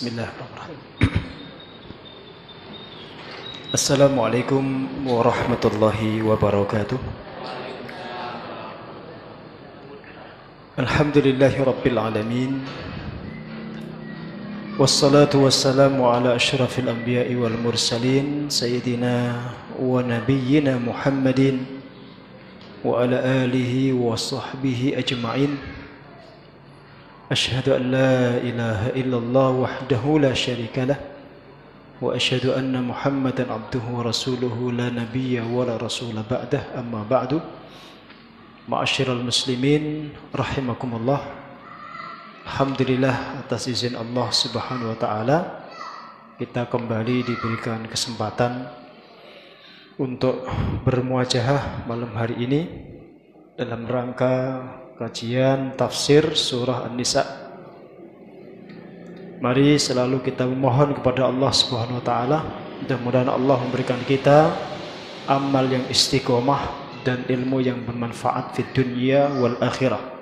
بسم الله الرحمن الرحيم. السلام عليكم ورحمة الله وبركاته. الحمد لله رب العالمين. والصلاة والسلام على أشرف الأنبياء والمرسلين سيدنا ونبينا محمد وعلى آله وصحبه أجمعين. أشهد أن لا إله إلا الله وحده لا شريك له وأشهد أن محمدا عبده ورسوله لا نبي ولا رسول بعده أما بعد معاشر المسلمين رحمكم الله الحمد لله atas izin Allah Subhanahu wa taala kita kembali diberikan kesempatan untuk bermuajah malam hari ini dalam rangka kajian tafsir surah An-Nisa. Mari selalu kita memohon kepada Allah Subhanahu wa taala, mudah-mudahan Allah memberikan kita amal yang istiqomah dan ilmu yang bermanfaat di dunia wal akhirah.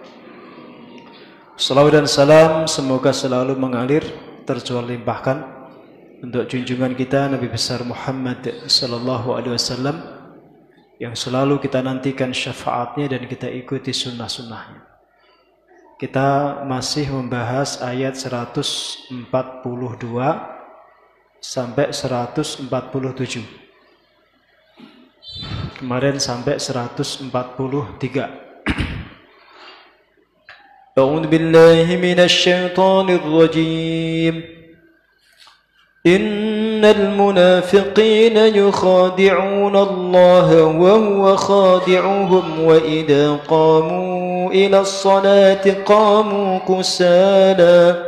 Salawat dan salam semoga selalu mengalir terjual limpahkan untuk junjungan kita Nabi besar Muhammad sallallahu alaihi wasallam yang selalu kita nantikan syafaatnya dan kita ikuti sunnah-sunnahnya. Kita masih membahas ayat 142 sampai 147. Kemarin sampai 143. A'udzu billahi minasy syaithanir rajim. إن المنافقين يخادعون الله وهو خادعهم وإذا قاموا إلى الصلاة قاموا كسالى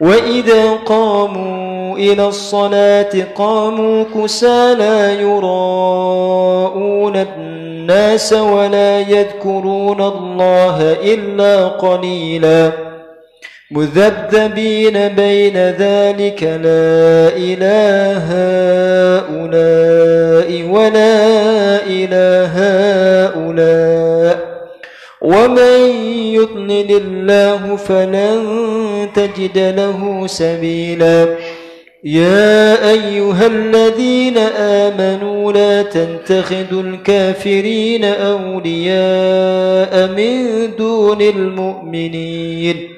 وإذا قاموا إلى الصلاة قاموا كسالى يراءون الناس ولا يذكرون الله إلا قليلاً. مذبذبين بين ذلك لا إله هؤلاء ولا إله هؤلاء. ومن يضلل الله فلن تجد له سبيلا. يا أيها الذين آمنوا لا تتخذوا الكافرين أولياء من دون المؤمنين.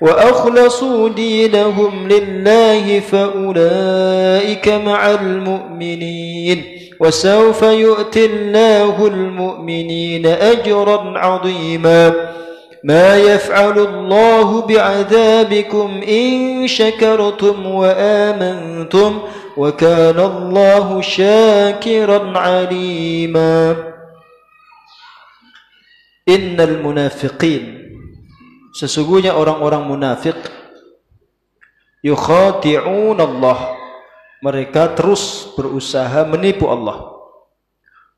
وأخلصوا دينهم لله فأولئك مع المؤمنين وسوف يؤتي الله المؤمنين أجرا عظيما ما يفعل الله بعذابكم إن شكرتم وآمنتم وكان الله شاكرا عليما إن المنافقين Sesungguhnya orang-orang munafik yukhati'un Allah. Mereka terus berusaha menipu Allah.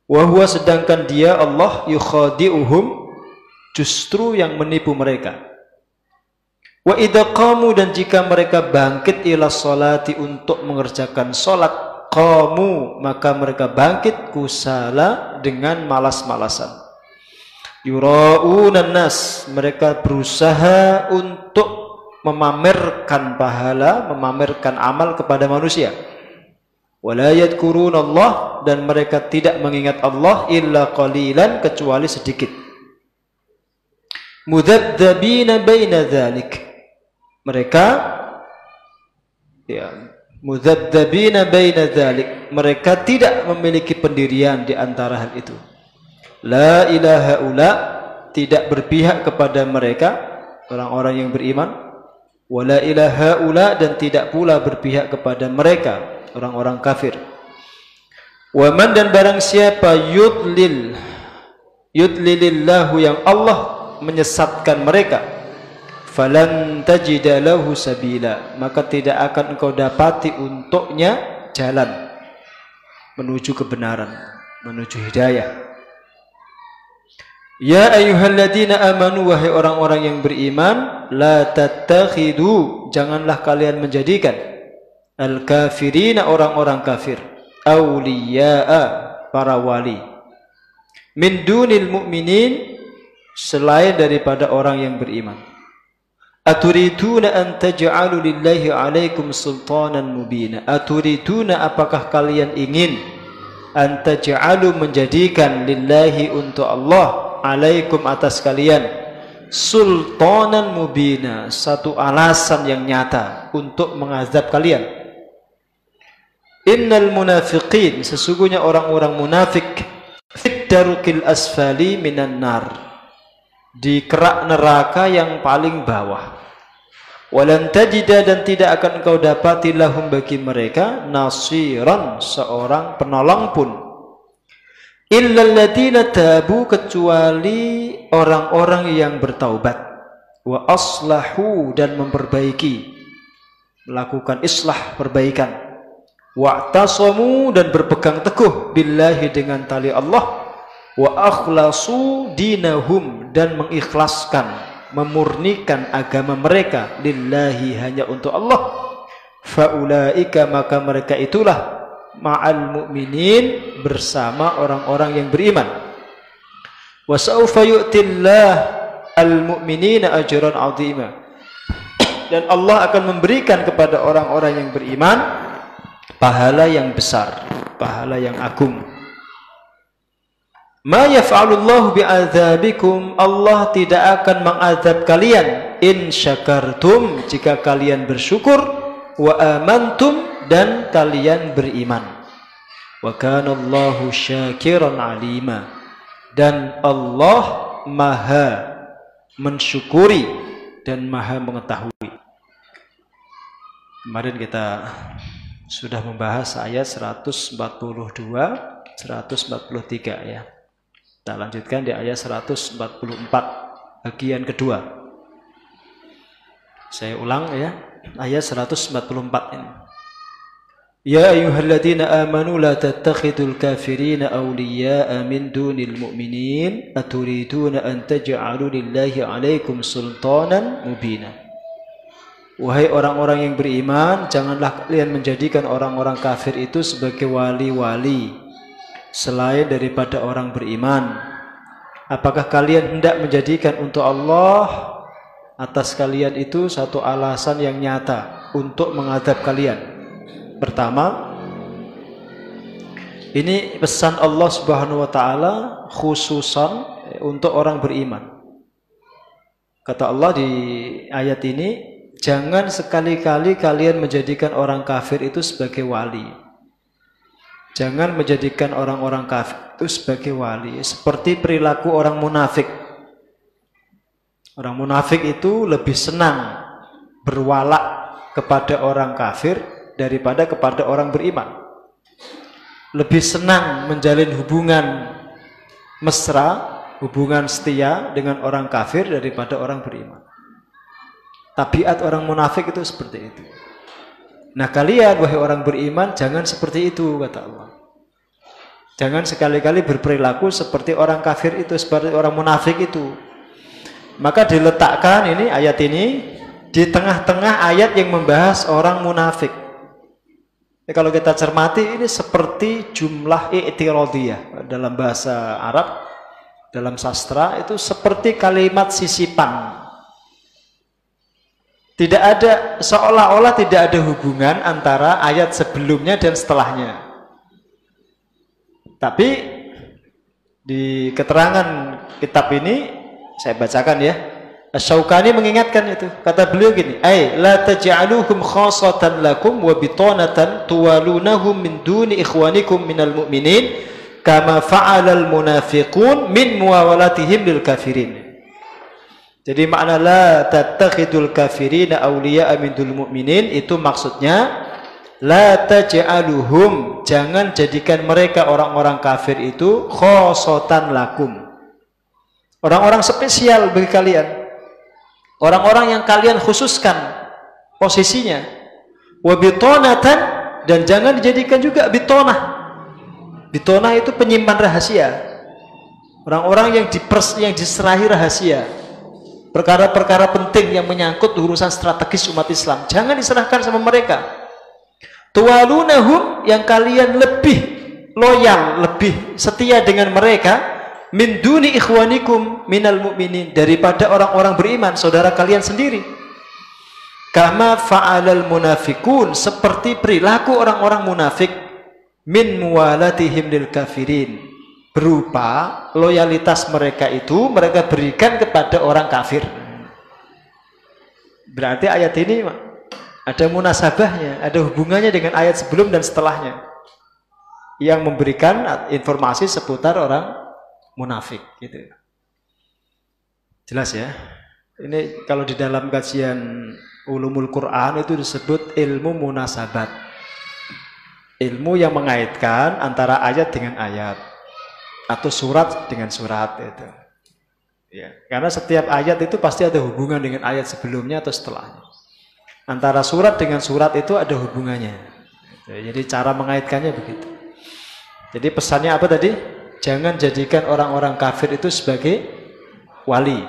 Wahwa sedangkan dia Allah yukhadi'uhum justru yang menipu mereka. Wa idza qamu dan jika mereka bangkit ila salati untuk mengerjakan salat qamu maka mereka bangkit kusala dengan malas-malasan yuraunan nas. Mereka berusaha untuk memamerkan pahala memamerkan amal kepada manusia. Wala Allah dan mereka tidak mengingat Allah illa qalilan kecuali sedikit. Mudzadzabina baina dzalik. Mereka ya mudzadzabina baina dzalik. Mereka tidak memiliki pendirian di antara hal itu La ilaha ula tidak berpihak kepada mereka orang-orang yang beriman. Wala ilaha ula dan tidak pula berpihak kepada mereka orang-orang kafir. Waman dan barang siapa yudlil yudlilillahu yang Allah menyesatkan mereka falan tajida lahu sabila maka tidak akan engkau dapati untuknya jalan menuju kebenaran, menuju hidayah. Ya ayyuhalladzina amanu wahai orang-orang yang beriman, la tattakhidu, janganlah kalian menjadikan al-kafirina orang-orang kafir, awliya'a para wali. Min dunil mu'minin selain daripada orang yang beriman. Aturiduna an taj'alu lillahi alaikum sultanan mubina. Aturiduna apakah kalian ingin an taj'alu menjadikan lillahi untuk Allah alaikum atas kalian. Sultanan mubina satu alasan yang nyata untuk mengazab kalian. Innal munafiqin sesungguhnya orang-orang munafik darukil asfali minan nar. Di kerak neraka yang paling bawah. Walan tajida dan tidak akan engkau dapati lahum bagi mereka nasiran seorang penolong pun tabu kecuali orang-orang yang bertaubat. Wa aslahu dan memperbaiki. Melakukan islah perbaikan. Wa tasamu dan berpegang teguh billahi dengan tali Allah. Wa akhlasu dinahum dan mengikhlaskan memurnikan agama mereka. Lillahi hanya untuk Allah. Faulaika maka mereka itulah ma'al mu'minin bersama orang-orang yang beriman. Wa sawfa yu'tillah al-mu'minina ajran 'azima. Dan Allah akan memberikan kepada orang-orang yang beriman pahala yang besar, pahala yang agung. Ma yaf'alullahu bi'adzabikum Allah tidak akan mengazab kalian in syakartum jika kalian bersyukur wa amantum dan kalian beriman. Wa kana Allahu syakiran alima. Dan Allah Maha mensyukuri dan Maha mengetahui. Kemarin kita sudah membahas ayat 142 143 ya. Kita lanjutkan di ayat 144 bagian kedua. Saya ulang ya, ayat 144 ini. يا أيها الذين آمنوا لا تتخذوا الكافرين أولياء من دون المؤمنين أتريدون أن تجعلوا لله عليكم سلطانا مبينا Wahai orang-orang yang beriman, janganlah kalian menjadikan orang-orang kafir itu sebagai wali-wali selain daripada orang beriman. Apakah kalian hendak menjadikan untuk Allah atas kalian itu satu alasan yang nyata untuk mengadab kalian? Pertama, ini pesan Allah Subhanahu wa taala khususan untuk orang beriman. Kata Allah di ayat ini, jangan sekali-kali kalian menjadikan orang kafir itu sebagai wali. Jangan menjadikan orang-orang kafir itu sebagai wali, seperti perilaku orang munafik. Orang munafik itu lebih senang berwalak kepada orang kafir daripada kepada orang beriman. Lebih senang menjalin hubungan mesra, hubungan setia dengan orang kafir daripada orang beriman. Tabiat orang munafik itu seperti itu. Nah kalian wahai orang beriman jangan seperti itu kata Allah. Jangan sekali-kali berperilaku seperti orang kafir itu, seperti orang munafik itu. Maka diletakkan ini ayat ini di tengah-tengah ayat yang membahas orang munafik. Ya, kalau kita cermati ini seperti jumlah i'tiradiyah dalam bahasa Arab dalam sastra itu seperti kalimat sisipan. Tidak ada seolah-olah tidak ada hubungan antara ayat sebelumnya dan setelahnya. Tapi di keterangan kitab ini saya bacakan ya. Asy-Syaukani mengingatkan itu. Kata beliau gini, "Ai la taj'aluhum khassatan lakum wa bitanatan tuwalunahum min duni ikhwanikum minal mu'minin kama fa'alal munafiqun min muawalatihim lil kafirin." Jadi makna la tattakhidul kafirina awliya'a min dul mu'minin itu maksudnya la taj'aluhum jangan jadikan mereka orang-orang kafir itu khosotan lakum. Orang-orang spesial bagi kalian. Orang-orang yang kalian khususkan posisinya. Wabitonatan dan jangan dijadikan juga bitonah. Bitona itu penyimpan rahasia. Orang-orang yang dipers yang diserahi rahasia. Perkara-perkara penting yang menyangkut urusan strategis umat Islam. Jangan diserahkan sama mereka. Tuwalunahum yang kalian lebih loyal, lebih setia dengan mereka min duni ikhwanikum minal mu'minin. Daripada orang-orang beriman, saudara kalian sendiri. Kama fa'alal munafikun. Seperti perilaku orang-orang munafik. Min muwalatihim lil kafirin. Berupa loyalitas mereka itu mereka berikan kepada orang kafir. Berarti ayat ini ada munasabahnya, ada hubungannya dengan ayat sebelum dan setelahnya. Yang memberikan informasi seputar orang munafik gitu. Jelas ya? Ini kalau di dalam kajian ulumul Quran itu disebut ilmu munasabat. Ilmu yang mengaitkan antara ayat dengan ayat atau surat dengan surat itu. Ya, karena setiap ayat itu pasti ada hubungan dengan ayat sebelumnya atau setelahnya. Antara surat dengan surat itu ada hubungannya. Jadi cara mengaitkannya begitu. Jadi pesannya apa tadi? Jangan jadikan orang-orang kafir itu sebagai wali.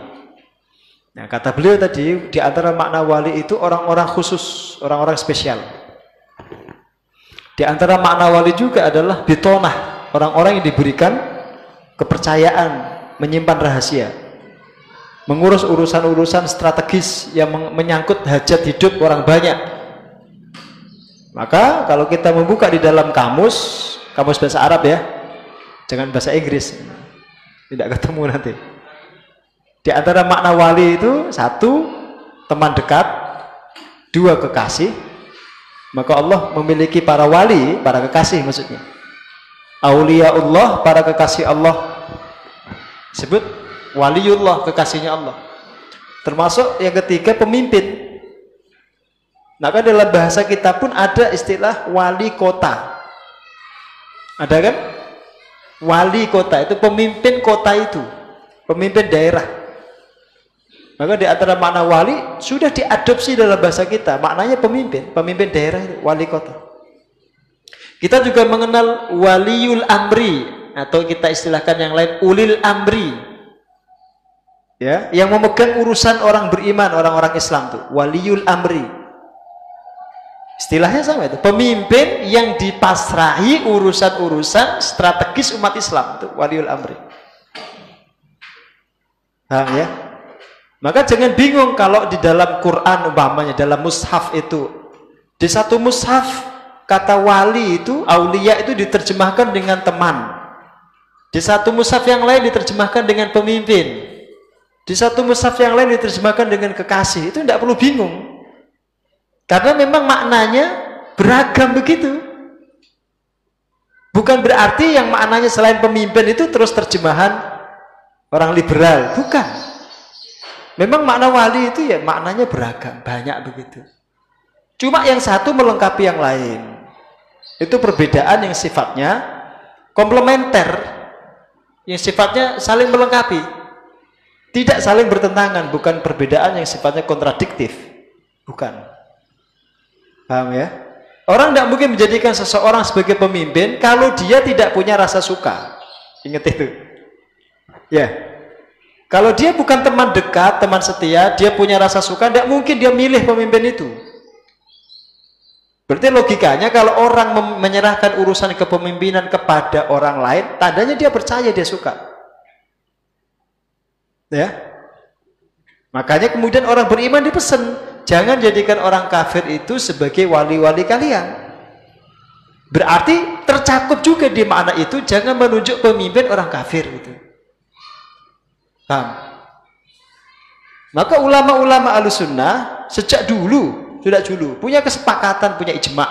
Nah, kata beliau tadi, di antara makna wali itu orang-orang khusus, orang-orang spesial. Di antara makna wali juga adalah bitonah, orang-orang yang diberikan kepercayaan, menyimpan rahasia. Mengurus urusan-urusan strategis yang menyangkut hajat hidup orang banyak. Maka kalau kita membuka di dalam kamus, kamus bahasa Arab ya jangan bahasa Inggris. Tidak ketemu nanti. Di antara makna wali itu satu teman dekat dua kekasih. Maka Allah memiliki para wali para kekasih maksudnya. Aulia Allah para kekasih Allah. Sebut waliullah kekasihnya Allah. Termasuk yang ketiga pemimpin. Maka dalam bahasa kita pun ada istilah wali kota. Ada kan? Wali kota itu pemimpin kota itu, pemimpin daerah. Maka di antara makna wali sudah diadopsi dalam bahasa kita, maknanya pemimpin, pemimpin daerah itu, wali kota. Kita juga mengenal waliul amri atau kita istilahkan yang lain ulil amri. Ya, yang memegang urusan orang beriman, orang-orang Islam tuh, waliul amri. Istilahnya sama itu. Pemimpin yang dipasrahi urusan-urusan strategis umat Islam itu waliul amri. Paham ya? Maka jangan bingung kalau di dalam Quran umpamanya dalam mushaf itu di satu mushaf kata wali itu aulia itu diterjemahkan dengan teman. Di satu mushaf yang lain diterjemahkan dengan pemimpin. Di satu mushaf yang lain diterjemahkan dengan kekasih. Itu tidak perlu bingung. Karena memang maknanya beragam begitu. Bukan berarti yang maknanya selain pemimpin itu terus terjemahan orang liberal. Bukan. Memang makna wali itu ya maknanya beragam, banyak begitu. Cuma yang satu melengkapi yang lain. Itu perbedaan yang sifatnya komplementer. Yang sifatnya saling melengkapi. Tidak saling bertentangan, bukan perbedaan yang sifatnya kontradiktif. Bukan. Paham ya? Orang tidak mungkin menjadikan seseorang sebagai pemimpin kalau dia tidak punya rasa suka. Ingat itu. Ya. Kalau dia bukan teman dekat, teman setia, dia punya rasa suka, tidak mungkin dia milih pemimpin itu. Berarti logikanya kalau orang menyerahkan urusan kepemimpinan kepada orang lain, tandanya dia percaya, dia suka. Ya. Makanya kemudian orang beriman dipesan, jangan jadikan orang kafir itu sebagai wali-wali kalian. Berarti tercakup juga di makna itu jangan menunjuk pemimpin orang kafir itu. Paham? Maka ulama-ulama sunnah sejak dulu, sudah dulu punya kesepakatan, punya ijma,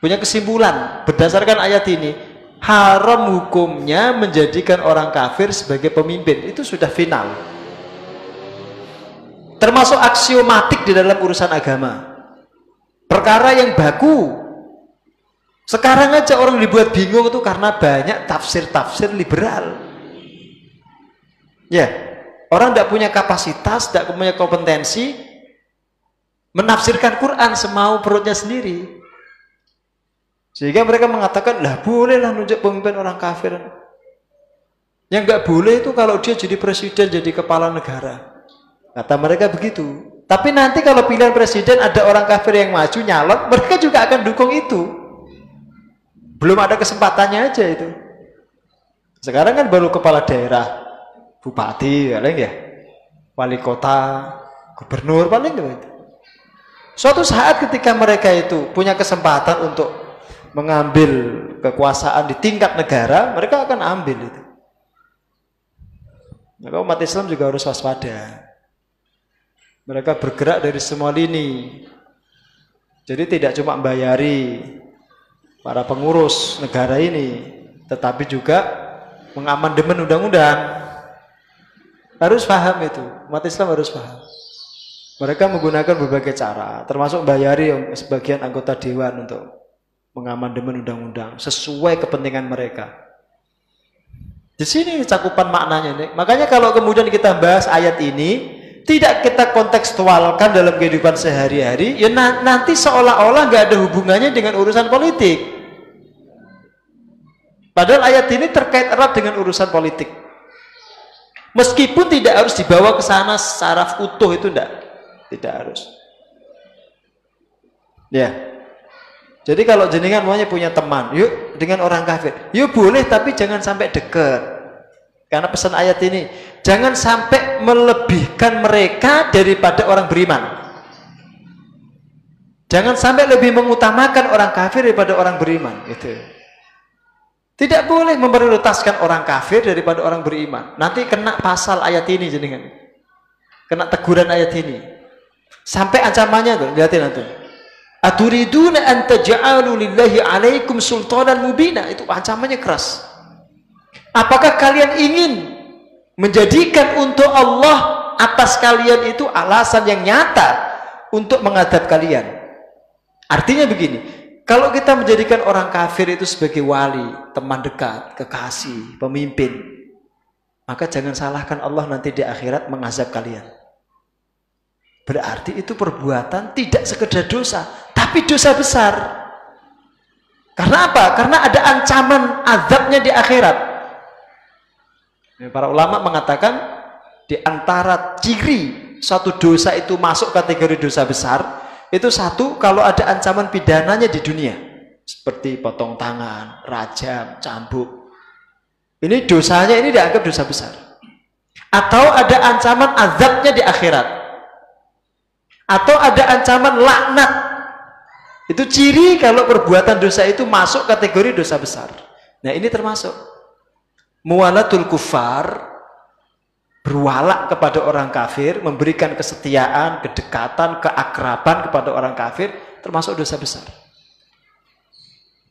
punya kesimpulan berdasarkan ayat ini haram hukumnya menjadikan orang kafir sebagai pemimpin itu sudah final termasuk aksiomatik di dalam urusan agama perkara yang baku sekarang aja orang dibuat bingung itu karena banyak tafsir-tafsir liberal ya orang tidak punya kapasitas tidak punya kompetensi menafsirkan Quran semau perutnya sendiri Sehingga mereka mengatakan, lah bolehlah nunjuk pemimpin orang kafir. Yang nggak boleh itu kalau dia jadi presiden, jadi kepala negara. Kata mereka begitu. Tapi nanti kalau pilihan presiden ada orang kafir yang maju nyalon, mereka juga akan dukung itu. Belum ada kesempatannya aja itu. Sekarang kan baru kepala daerah, bupati, paling ya, wali kota, gubernur, paling gitu. Suatu saat ketika mereka itu punya kesempatan untuk mengambil kekuasaan di tingkat negara, mereka akan ambil itu. Maka umat Islam juga harus waspada. Mereka bergerak dari semua lini. Jadi tidak cuma membayari para pengurus negara ini, tetapi juga mengamandemen undang-undang. Harus paham itu, umat Islam harus paham. Mereka menggunakan berbagai cara, termasuk bayari sebagian anggota dewan untuk mengamandemen undang-undang sesuai kepentingan mereka. Di sini cakupan maknanya nih. Makanya kalau kemudian kita bahas ayat ini tidak kita kontekstualkan dalam kehidupan sehari-hari, ya nanti seolah-olah nggak ada hubungannya dengan urusan politik. Padahal ayat ini terkait erat dengan urusan politik. Meskipun tidak harus dibawa ke sana secara utuh itu tidak, tidak harus. Ya, jadi kalau jenengan maunya punya teman, yuk dengan orang kafir, yuk boleh tapi jangan sampai dekat. Karena pesan ayat ini, jangan sampai melebihkan mereka daripada orang beriman. Jangan sampai lebih mengutamakan orang kafir daripada orang beriman, gitu. Tidak boleh memprioritaskan orang kafir daripada orang beriman. Nanti kena pasal ayat ini jenengan. Kena teguran ayat ini. Sampai ancamannya tuh, lihatin nanti. Aturiduna an taj'alu lillahi alaikum sultanan mubina. Itu ancamannya keras. Apakah kalian ingin menjadikan untuk Allah atas kalian itu alasan yang nyata untuk menghadap kalian? Artinya begini, kalau kita menjadikan orang kafir itu sebagai wali, teman dekat, kekasih, pemimpin, maka jangan salahkan Allah nanti di akhirat mengazab kalian. Berarti itu perbuatan tidak sekedar dosa, tapi dosa besar. Karena apa? Karena ada ancaman azabnya di akhirat. Para ulama mengatakan di antara ciri suatu dosa itu masuk kategori dosa besar, itu satu kalau ada ancaman pidananya di dunia. Seperti potong tangan, rajam, cambuk. Ini dosanya ini dianggap dosa besar. Atau ada ancaman azabnya di akhirat atau ada ancaman laknat. Itu ciri kalau perbuatan dosa itu masuk kategori dosa besar. Nah ini termasuk. Muwalatul kufar, berwalak kepada orang kafir, memberikan kesetiaan, kedekatan, keakraban kepada orang kafir, termasuk dosa besar.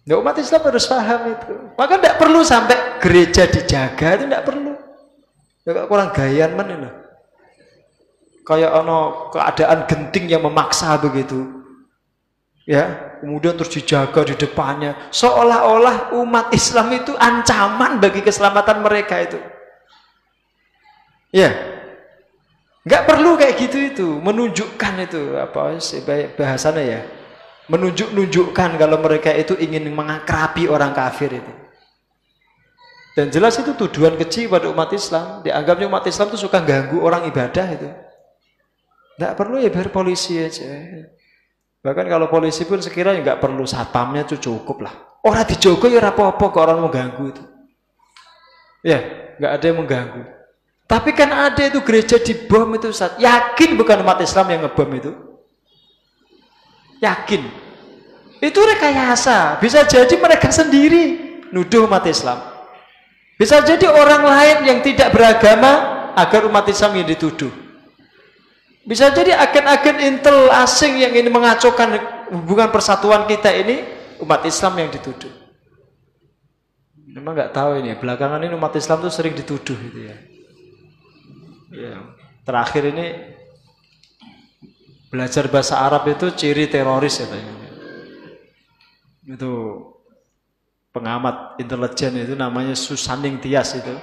Nah, umat Islam harus paham itu. Maka tidak perlu sampai gereja dijaga, itu tidak perlu. Ya, kurang gayan mana kayak ono keadaan genting yang memaksa begitu ya kemudian terus dijaga di depannya. Seolah-olah umat Islam itu ancaman bagi keselamatan mereka itu. Ya. Nggak perlu kayak gitu itu. Menunjukkan itu apa sih bahasanya ya? Menunjuk-nunjukkan kalau mereka itu ingin mengakrapi orang kafir itu. Dan jelas itu tuduhan kecil pada umat Islam. Dianggapnya umat Islam itu suka ganggu orang ibadah itu. Tidak perlu ya biar polisi aja. Bahkan kalau polisi pun sekiranya nggak perlu satpamnya itu cukup lah. Orang dijogo ya apa-apa kok orang mau ganggu itu. Ya, nggak ada yang mengganggu. Tapi kan ada itu gereja di bom itu saat yakin bukan umat Islam yang ngebom itu. Yakin. Itu rekayasa. Bisa jadi mereka sendiri nuduh umat Islam. Bisa jadi orang lain yang tidak beragama agar umat Islam yang dituduh. Bisa jadi agen-agen intel asing yang ini mengacaukan hubungan persatuan kita ini umat Islam yang dituduh. Memang nggak tahu ini. Belakangan ini umat Islam tuh sering dituduh gitu ya. ya. Terakhir ini belajar bahasa Arab itu ciri teroris katanya. Itu pengamat intelijen itu namanya Susaning Tias itu.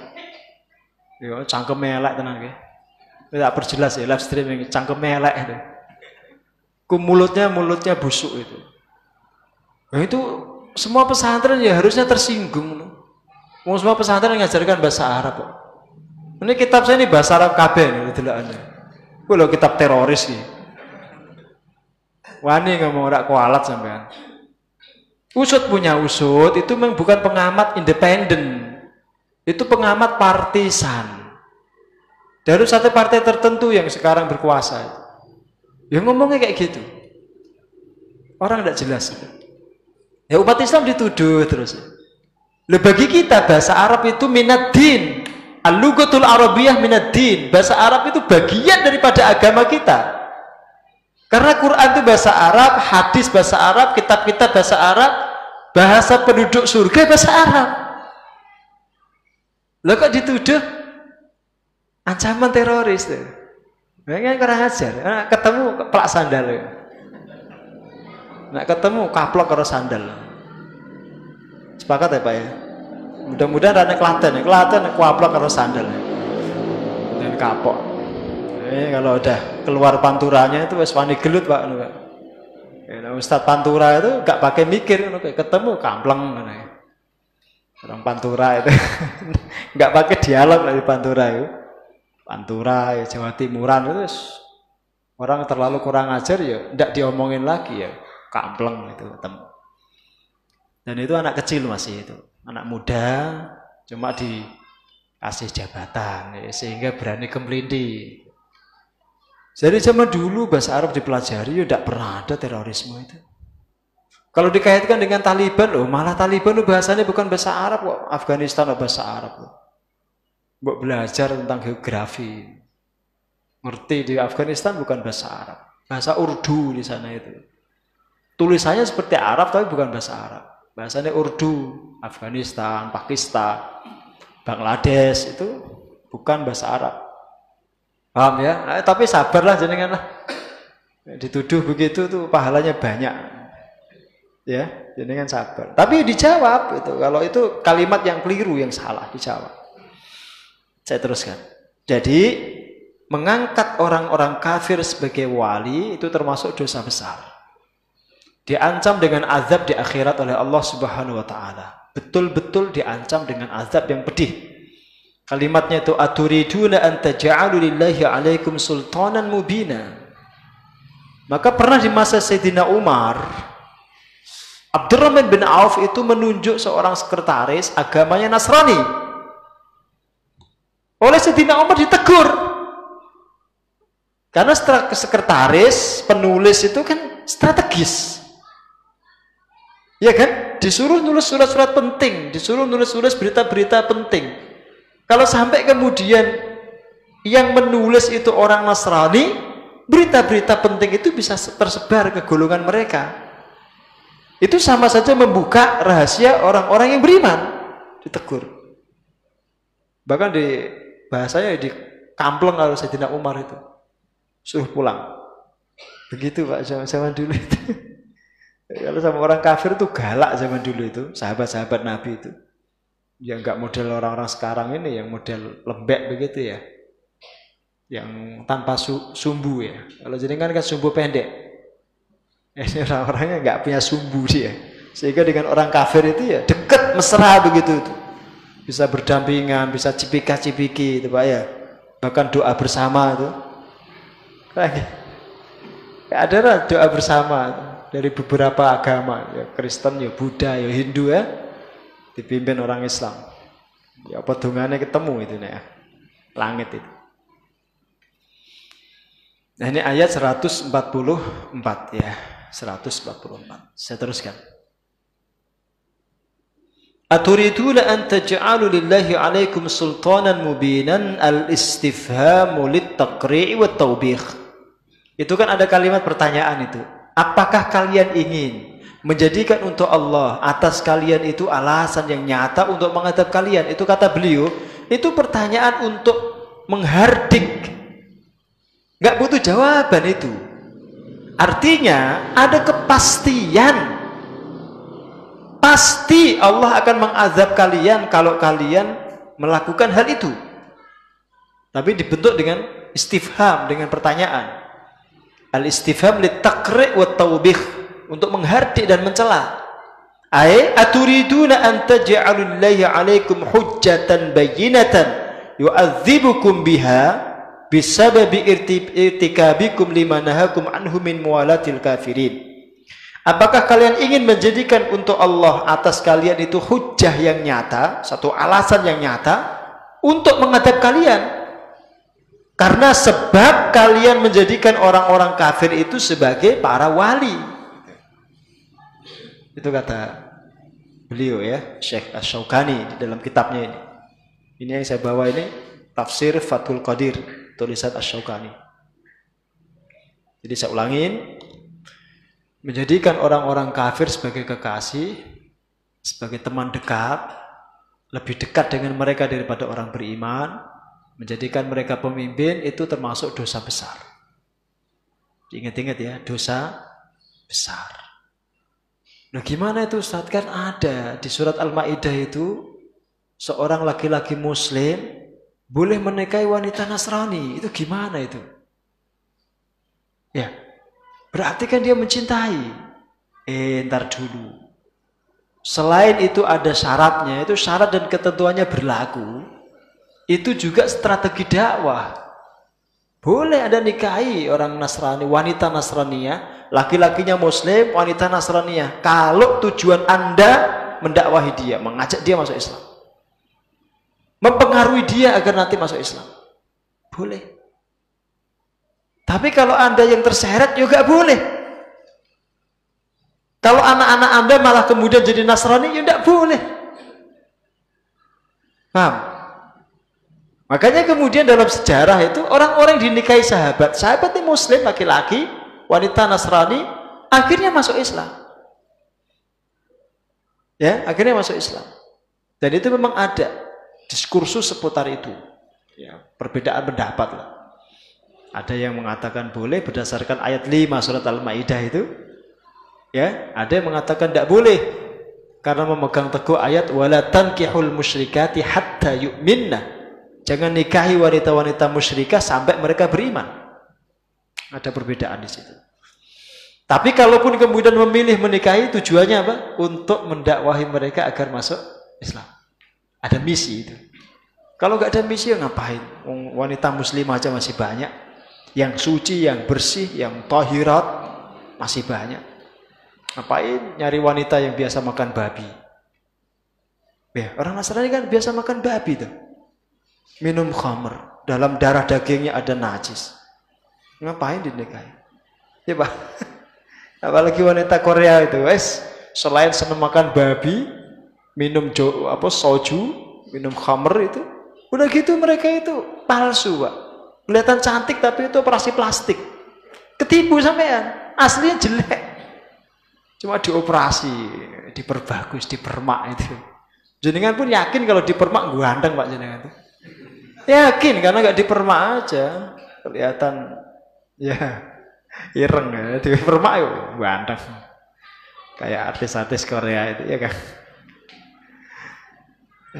Ya, cangkem elek tenang ya tidak perjelas ya live streaming cangkem melek itu ku mulutnya mulutnya busuk itu nah, itu semua pesantren ya harusnya tersinggung. Mau semua pesantren ngajarkan bahasa Arab kok. Ini kitab saya ini bahasa Arab kabeh ini. Kuwi lho kitab teroris iki. Wani ngomong ora kualat sampean. Usut punya usut itu memang bukan pengamat independen. Itu pengamat partisan. Dari satu partai tertentu yang sekarang berkuasa. Ya ngomongnya kayak gitu. Orang tidak jelas. Ya umat Islam dituduh terus. Loh bagi kita bahasa Arab itu minad din. Al-lugatul Arabiyah minad din. Bahasa Arab itu bagian daripada agama kita. Karena Quran itu bahasa Arab, hadis bahasa Arab, kitab-kitab bahasa Arab, bahasa penduduk surga bahasa Arab. Lo kok dituduh ancaman teroris tuh. Mereka kurang ajar. Nah, ketemu pelak sandal ya. Nah, ketemu kaplok karo sandal. Sepakat ya Pak ya? Mudah-mudahan rane Klaten ya. Klaten kaplok karo sandal. Ya. Dan kapok. Eh, kalau udah keluar panturanya itu wes wani gelut Pak. Ya, nah, Ustadz Pantura itu gak pakai mikir, ketemu kampleng. Orang Pantura itu nggak pakai dialog dari Pantura itu. Pantura ya Jawa Timuran. Itu orang terlalu kurang ajar ya tidak diomongin lagi ya. Kampleng itu ketemu. Dan itu anak kecil masih itu. Anak muda cuma dikasih jabatan ya, sehingga berani kemelindi jadi zaman dulu bahasa Arab dipelajari ya tidak pernah ada terorisme itu. Kalau dikaitkan dengan Taliban loh malah Taliban loh bahasanya bukan bahasa Arab kok. Afghanistan loh bahasa Arab loh Mbok belajar tentang geografi. Ngerti di Afghanistan bukan bahasa Arab. Bahasa Urdu di sana itu. Tulisannya seperti Arab tapi bukan bahasa Arab. Bahasanya Urdu, Afghanistan, Pakistan, Bangladesh itu bukan bahasa Arab. Paham ya? Nah, tapi sabarlah jenengan lah. Dituduh begitu tuh pahalanya banyak. Ya, jenengan sabar. Tapi dijawab itu. Kalau itu kalimat yang keliru yang salah dijawab. Saya teruskan. Jadi mengangkat orang-orang kafir sebagai wali itu termasuk dosa besar. Diancam dengan azab di akhirat oleh Allah Subhanahu wa taala. Betul-betul diancam dengan azab yang pedih. Kalimatnya itu aturiduna an taj'alu lillahi alaikum sultanan mubina. Maka pernah di masa Sayyidina Umar Abdurrahman bin Auf itu menunjuk seorang sekretaris agamanya Nasrani oleh Sayyidina Umar ditegur. Karena sekretaris, penulis itu kan strategis. Ya kan? Disuruh nulis surat-surat penting, disuruh nulis-nulis berita-berita penting. Kalau sampai kemudian yang menulis itu orang Nasrani, berita-berita penting itu bisa tersebar ke golongan mereka. Itu sama saja membuka rahasia orang-orang yang beriman. Ditegur. Bahkan di bahasanya di kampleng kalau Sayyidina Umar itu. Suruh pulang. Begitu Pak zaman, zaman dulu itu. Kalau sama orang kafir itu galak zaman dulu itu sahabat-sahabat Nabi itu. Yang enggak model orang-orang sekarang ini yang model lembek begitu ya. Yang tanpa su sumbu ya. Kalau jadi kan kan sumbu pendek. Ini orang-orangnya nggak punya sumbu dia sehingga dengan orang kafir itu ya deket mesra begitu itu bisa berdampingan, bisa cipika-cipiki itu Pak ya. Bahkan doa bersama itu. Lagi. Ya, ada doa bersama dari beberapa agama, ya Kristen, ya Buddha, ya Hindu ya. Dipimpin orang Islam. Ya pedungannya ketemu itu ya. Langit itu. Nah ini ayat 144 ya. 144. Saya teruskan. Aturiduna an taj'alu lillahi alaikum sultanan mubinan al-istifhamu lit-taqri'i wa taubih. Itu kan ada kalimat pertanyaan itu. Apakah kalian ingin menjadikan untuk Allah atas kalian itu alasan yang nyata untuk menghadap kalian? Itu kata beliau, itu pertanyaan untuk menghardik. Gak butuh jawaban itu. Artinya ada kepastian Pasti Allah akan mengazab kalian kalau kalian melakukan hal itu. Tapi dibentuk dengan istifham, dengan pertanyaan. Al-istifham li taqri' wa taubih. Untuk menghardik dan mencela. Ai aturiduna an taj'alul lahi 'alaikum hujjatan bayyinatan yu'adzibukum biha bisababi irtikabikum lima nahakum anhu min muwalatil kafirin. Apakah kalian ingin menjadikan untuk Allah atas kalian itu hujah yang nyata, satu alasan yang nyata untuk menghadap kalian? Karena sebab kalian menjadikan orang-orang kafir itu sebagai para wali. Itu kata beliau ya, Syekh Ash-Shawqani di dalam kitabnya ini. Ini yang saya bawa ini tafsir Fathul Qadir tulisan Ash-Shawqani. Jadi saya ulangin menjadikan orang-orang kafir sebagai kekasih, sebagai teman dekat, lebih dekat dengan mereka daripada orang beriman, menjadikan mereka pemimpin itu termasuk dosa besar. Ingat-ingat ya, dosa besar. Nah gimana itu Ustaz? Kan ada di surat Al-Ma'idah itu seorang laki-laki muslim boleh menikahi wanita Nasrani. Itu gimana itu? Ya, berarti kan dia mencintai. Eh, ntar dulu. Selain itu ada syaratnya, itu syarat dan ketentuannya berlaku itu juga strategi dakwah. Boleh ada nikahi orang Nasrani, wanita Nasrania, laki-lakinya Muslim, wanita Nasrania. Kalau tujuan Anda mendakwahi dia, mengajak dia masuk Islam. Mempengaruhi dia agar nanti masuk Islam. Boleh. Tapi kalau Anda yang terseret juga boleh. Kalau anak-anak Anda malah kemudian jadi Nasrani, ya tidak boleh. Paham? Makanya kemudian dalam sejarah itu orang-orang dinikahi sahabat. Sahabat ini muslim laki-laki, wanita Nasrani, akhirnya masuk Islam. Ya, akhirnya masuk Islam. Dan itu memang ada diskursus seputar itu. Ya, perbedaan pendapat lah. Ada yang mengatakan boleh berdasarkan ayat 5 surat Al-Maidah itu. Ya, ada yang mengatakan tidak boleh karena memegang teguh ayat wala tankihul musyrikati hatta yu'minna Jangan nikahi wanita-wanita musyrikah sampai mereka beriman. Ada perbedaan di situ. Tapi kalaupun kemudian memilih menikahi tujuannya apa? Untuk mendakwahi mereka agar masuk Islam. Ada misi itu. Kalau nggak ada misi ya ngapain? Wanita muslimah aja masih banyak. Yang suci, yang bersih, yang tahirat masih banyak. Ngapain nyari wanita yang biasa makan babi? Ya, orang Nasrani kan biasa makan babi tuh minum khamr, dalam darah dagingnya ada najis. Ngapain dinikahi? Ya Pak. Apalagi wanita Korea itu, wes selain senang makan babi, minum jo, apa soju, minum khamr itu, udah gitu mereka itu palsu, Pak. Kelihatan cantik tapi itu operasi plastik. Ketipu sampean, aslinya jelek. Cuma dioperasi, diperbagus, dipermak itu. Jenengan pun yakin kalau dipermak ganteng Pak jenengan itu. Yakin karena nggak dipermak aja. Kelihatan ya ireng ya. Dipermak yuk ganteng. Kayak artis-artis Korea itu ya kan.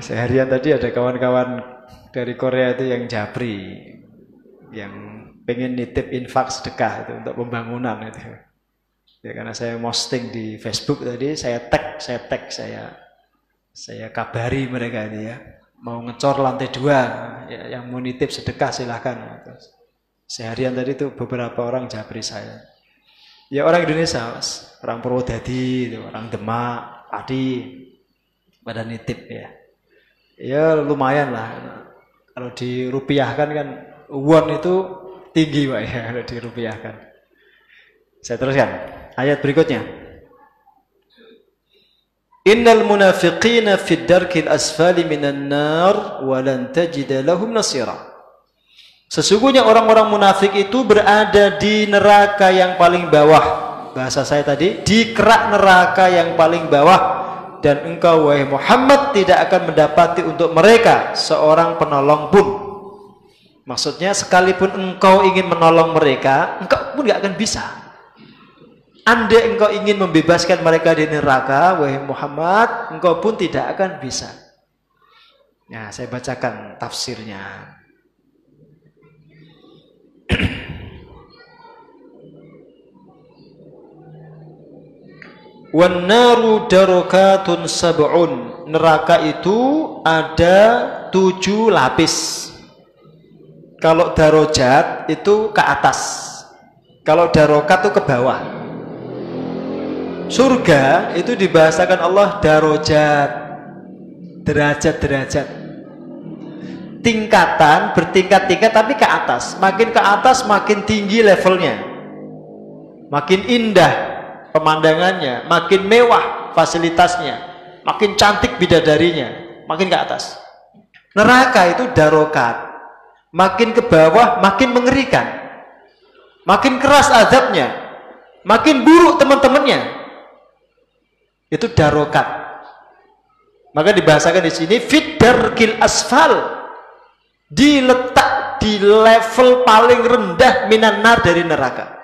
Seharian tadi ada kawan-kawan dari Korea itu yang japri, yang pengen nitip infak sedekah itu untuk pembangunan itu. Ya karena saya posting di Facebook tadi, saya tag, saya tag, saya saya kabari mereka ini ya mau ngecor lantai dua, ya, yang mau nitip sedekah silahkan. Seharian tadi itu beberapa orang jabri saya. Ya orang Indonesia, mas. orang Purwodadi, orang Demak, Padi, pada nitip ya. Ya lumayan lah. Kalau dirupiahkan kan, won itu tinggi pak ya kalau dirupiahkan. Saya teruskan ayat berikutnya. Innal munafiqina fid darkil asfali minan nar wa lan tajida lahum nasira. Sesungguhnya orang-orang munafik itu berada di neraka yang paling bawah. Bahasa saya tadi, di kerak neraka yang paling bawah dan engkau wahai Muhammad tidak akan mendapati untuk mereka seorang penolong pun. Maksudnya sekalipun engkau ingin menolong mereka, engkau pun gak akan bisa. Anda engkau ingin membebaskan mereka dari neraka, wahai Muhammad, engkau pun tidak akan bisa. Ya, saya bacakan tafsirnya. Wan naru darokatun sab'un. Neraka itu ada tujuh lapis. Kalau darojat itu ke atas. Kalau darokat itu ke bawah. Surga itu dibahasakan Allah darojat. Derajat-derajat. Tingkatan, bertingkat-tingkat tapi ke atas. Makin ke atas makin tinggi levelnya. Makin indah pemandangannya, makin mewah fasilitasnya, makin cantik bidadarinya, makin ke atas. Neraka itu darokat. Makin ke bawah makin mengerikan. Makin keras azabnya. Makin buruk teman-temannya. Itu darokat. Maka dibahasakan di sini fit darkil asfal. Diletak di level paling rendah minan nar dari neraka.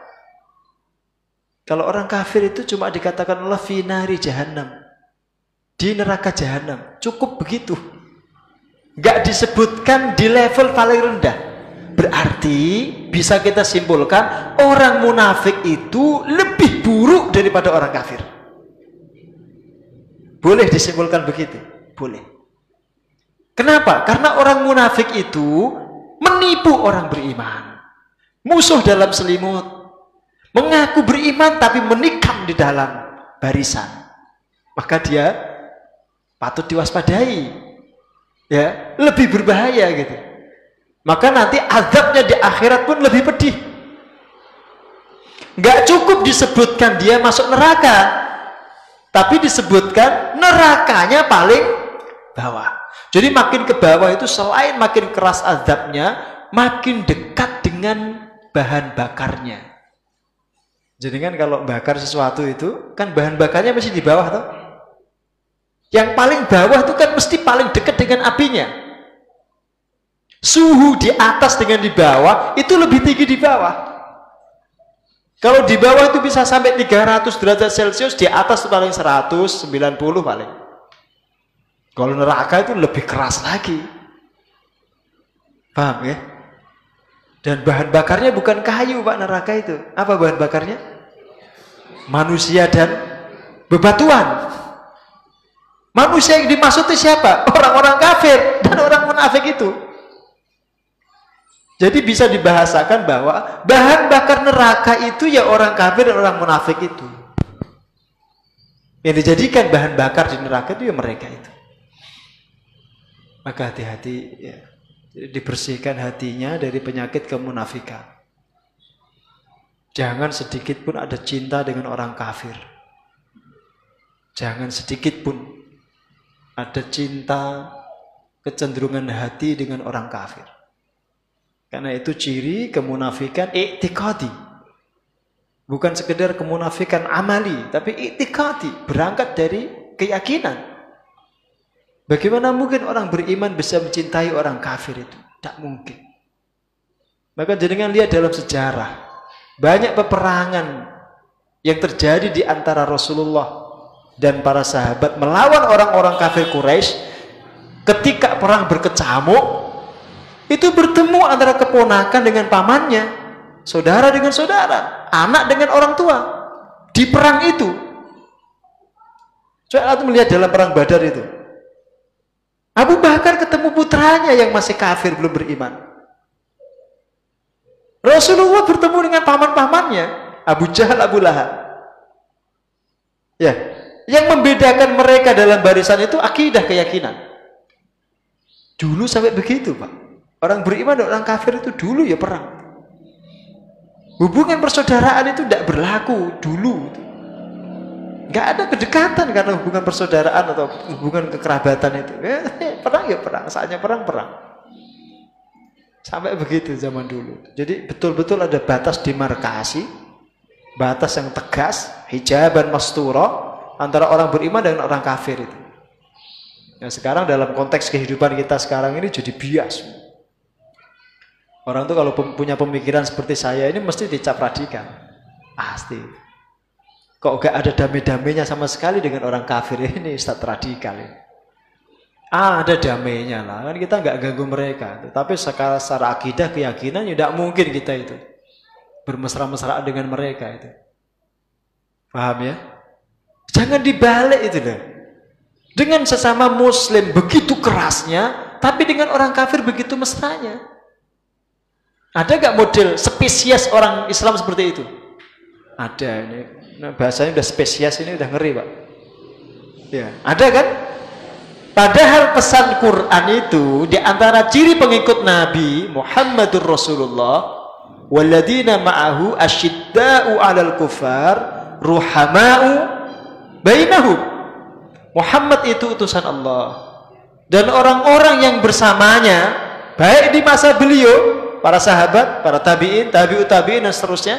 Kalau orang kafir itu cuma dikatakan Allah finari jahannam. Di neraka jahannam. Cukup begitu nggak disebutkan di level paling rendah. Berarti bisa kita simpulkan orang munafik itu lebih buruk daripada orang kafir. Boleh disimpulkan begitu? Boleh. Kenapa? Karena orang munafik itu menipu orang beriman. Musuh dalam selimut. Mengaku beriman tapi menikam di dalam barisan. Maka dia patut diwaspadai ya lebih berbahaya gitu. Maka nanti azabnya di akhirat pun lebih pedih. Nggak cukup disebutkan dia masuk neraka tapi disebutkan nerakanya paling bawah. Jadi makin ke bawah itu selain makin keras azabnya makin dekat dengan bahan bakarnya. Jadi kan kalau bakar sesuatu itu kan bahan bakarnya masih di bawah tuh yang paling bawah itu kan mesti paling dekat dengan apinya. Suhu di atas dengan di bawah itu lebih tinggi di bawah. Kalau di bawah itu bisa sampai 300 derajat Celcius, di atas itu paling 190 paling. Kalau neraka itu lebih keras lagi. Paham ya? Dan bahan bakarnya bukan kayu Pak neraka itu. Apa bahan bakarnya? Manusia dan bebatuan. Manusia yang dimaksud itu siapa? Orang-orang kafir dan orang munafik itu. Jadi bisa dibahasakan bahwa bahan bakar neraka itu ya orang kafir dan orang munafik itu. Yang dijadikan bahan bakar di neraka itu ya mereka itu. Maka hati-hati ya. dibersihkan hatinya dari penyakit kemunafikan. Jangan sedikit pun ada cinta dengan orang kafir. Jangan sedikit pun ada cinta kecenderungan hati dengan orang kafir. Karena itu ciri kemunafikan iktikadi. Bukan sekedar kemunafikan amali, tapi iktikadi, berangkat dari keyakinan. Bagaimana mungkin orang beriman bisa mencintai orang kafir itu? Tak mungkin. Maka jenengan lihat dalam sejarah, banyak peperangan yang terjadi di antara Rasulullah dan para sahabat melawan orang-orang kafir Quraisy ketika perang berkecamuk itu bertemu antara keponakan dengan pamannya saudara dengan saudara anak dengan orang tua di perang itu. Coba melihat dalam perang badar itu. Abu Bakar ketemu putranya yang masih kafir belum beriman. Rasulullah bertemu dengan paman-pamannya Abu Jahal Abu Lahab. Ya yang membedakan mereka dalam barisan itu akidah keyakinan. Dulu sampai begitu, Pak. Orang beriman dan orang kafir itu dulu ya perang. Hubungan persaudaraan itu tidak berlaku dulu. Gak ada kedekatan karena hubungan persaudaraan atau hubungan kekerabatan itu. Perang ya perang, saatnya perang perang. Sampai begitu zaman dulu. Jadi betul-betul ada batas demarkasi, batas yang tegas, hijaban mastura, antara orang beriman dan orang kafir itu. Nah sekarang dalam konteks kehidupan kita sekarang ini jadi bias. Orang tuh kalau punya pemikiran seperti saya ini mesti dicap radikal. Pasti. Kok gak ada damai-damainya sama sekali dengan orang kafir ini Ustaz radikal ini. Ah, ada damainya lah. Kan kita nggak ganggu mereka. Tapi secara, secara akidah, keyakinan, tidak mungkin kita itu bermesra-mesraan dengan mereka itu. Paham ya? Jangan dibalik itu loh. Dengan sesama muslim begitu kerasnya, tapi dengan orang kafir begitu mesranya. Ada gak model spesies orang Islam seperti itu? Ada ini. Nah, bahasanya udah spesies ini udah ngeri, Pak. Ya, ada kan? Padahal pesan Quran itu di antara ciri pengikut Nabi Muhammadur Rasulullah waladina ma'ahu asyidda'u 'alal kufar ruhama'u bainahum. Muhammad itu utusan Allah. Dan orang-orang yang bersamanya baik di masa beliau, para sahabat, para tabi'in, tabi'ut tabi'in dan seterusnya.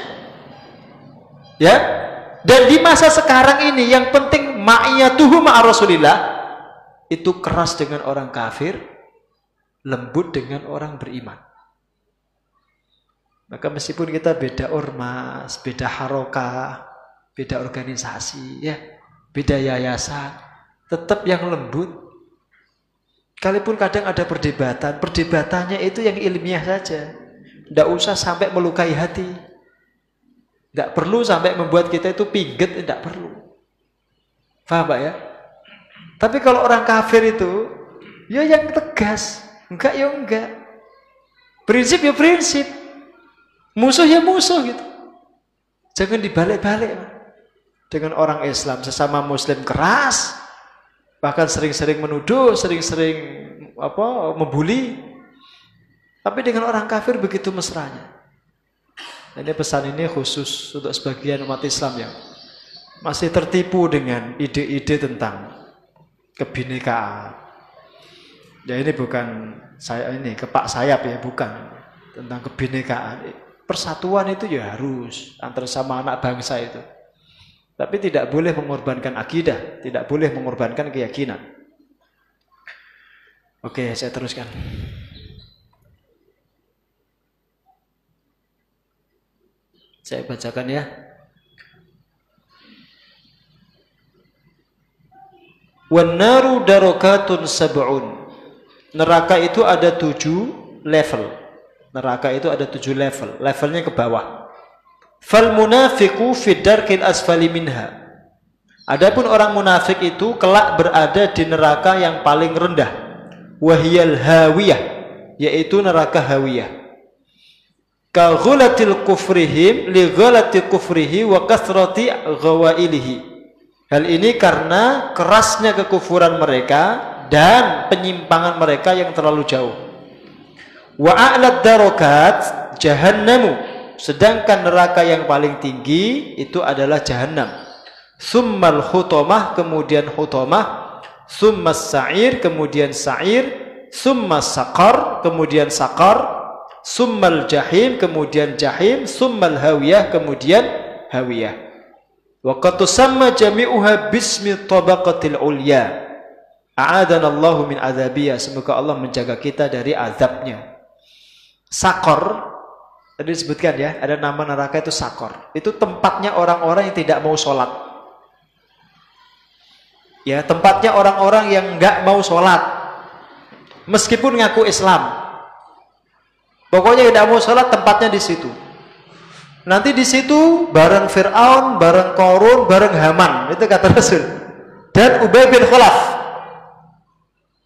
Ya. Dan di masa sekarang ini yang penting ma'iyatuhu ma'a Rasulillah itu keras dengan orang kafir, lembut dengan orang beriman. Maka meskipun kita beda ormas, beda harokah, beda organisasi, ya, beda yayasan, tetap yang lembut. Kalaupun kadang ada perdebatan, perdebatannya itu yang ilmiah saja. Tidak usah sampai melukai hati. Tidak perlu sampai membuat kita itu pingget, tidak perlu. Faham Pak ya? Tapi kalau orang kafir itu, ya yang tegas. Enggak ya enggak. Prinsip ya prinsip. Musuh ya musuh gitu. Jangan dibalik-balik. Dengan orang Islam, sesama muslim keras. Bahkan sering-sering menuduh, sering-sering apa membuli. Tapi dengan orang kafir begitu mesranya. Ini pesan ini khusus untuk sebagian umat Islam yang masih tertipu dengan ide-ide tentang kebinekaan. Ya ini bukan saya ini kepak sayap ya, bukan tentang kebinekaan. Persatuan itu ya harus antara sama anak bangsa itu. Tapi tidak boleh mengorbankan akidah, tidak boleh mengorbankan keyakinan. Oke, saya teruskan. Saya bacakan ya. Wanaru darokatun sab'un. Neraka itu ada tujuh level. Neraka itu ada tujuh level. Levelnya ke bawah. Fal munafiku fidarkil asfali minha. Adapun orang munafik itu kelak berada di neraka yang paling rendah. Wahiyal hawiyah. Yaitu neraka hawiyah. Ka kufrihim li ghulati kufrihi wa kasrati ghawailihi Hal ini karena kerasnya kekufuran mereka dan penyimpangan mereka yang terlalu jauh. Wa a'lad darokat jahannamu. Sedangkan neraka yang paling tinggi itu adalah jahannam. Summal hutomah kemudian hutomah. Summas sa'ir kemudian sa'ir. Summas saqar kemudian saqar. Summal jahim kemudian jahim. Summal hawiyah kemudian hawiyah. Wa tusamma jami'uha bismi tabaqatil ulya. A'adana Allahu min azabiyya. Semoga Allah menjaga kita dari azabnya. Sakor tadi disebutkan ya, ada nama neraka itu sakor. Itu tempatnya orang-orang yang tidak mau sholat. Ya, tempatnya orang-orang yang nggak mau sholat. Meskipun ngaku Islam. Pokoknya tidak mau sholat tempatnya di situ. Nanti di situ bareng Fir'aun, bareng Korun, bareng Haman. Itu kata Rasul. Dan Ubay bin Khalaf.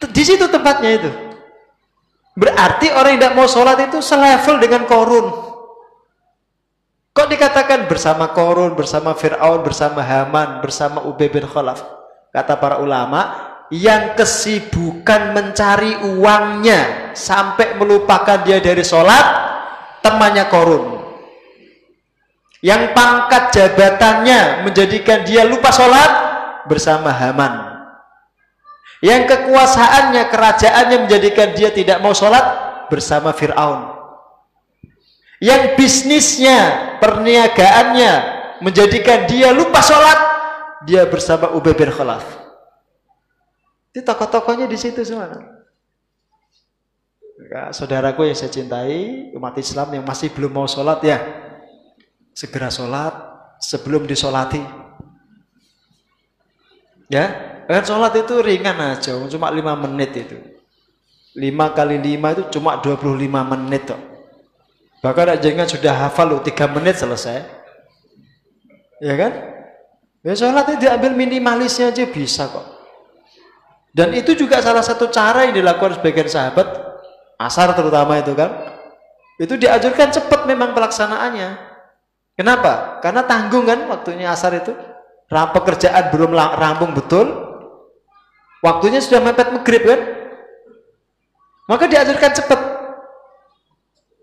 Di situ tempatnya itu. Berarti orang yang tidak mau sholat itu selevel dengan Korun. Kok dikatakan bersama Korun, bersama Fir'aun, bersama Haman, bersama Ubay bin Khalaf? Kata para ulama, yang kesibukan mencari uangnya sampai melupakan dia dari sholat, temannya Korun yang pangkat jabatannya menjadikan dia lupa sholat bersama Haman yang kekuasaannya, kerajaannya menjadikan dia tidak mau sholat bersama Fir'aun. Yang bisnisnya, perniagaannya menjadikan dia lupa sholat dia bersama Ubay bin Khalaf. Itu tokoh-tokohnya di situ semua. Saudaraku yang saya cintai umat Islam yang masih belum mau sholat ya segera sholat sebelum disolati. Ya, kan sholat itu ringan aja, cuma lima menit itu. lima kali lima itu cuma 25 menit toh. Bahkan jangan sudah hafal loh, 3 menit selesai. Ya kan? Ya sholat itu diambil minimalisnya aja bisa kok. Dan itu juga salah satu cara yang dilakukan sebagian sahabat, asar terutama itu kan. Itu diajarkan cepat memang pelaksanaannya. Kenapa? Karena tanggung kan waktunya asar itu. Pekerjaan belum rampung betul. Waktunya sudah mepet maghrib kan. Maka diajarkan cepat.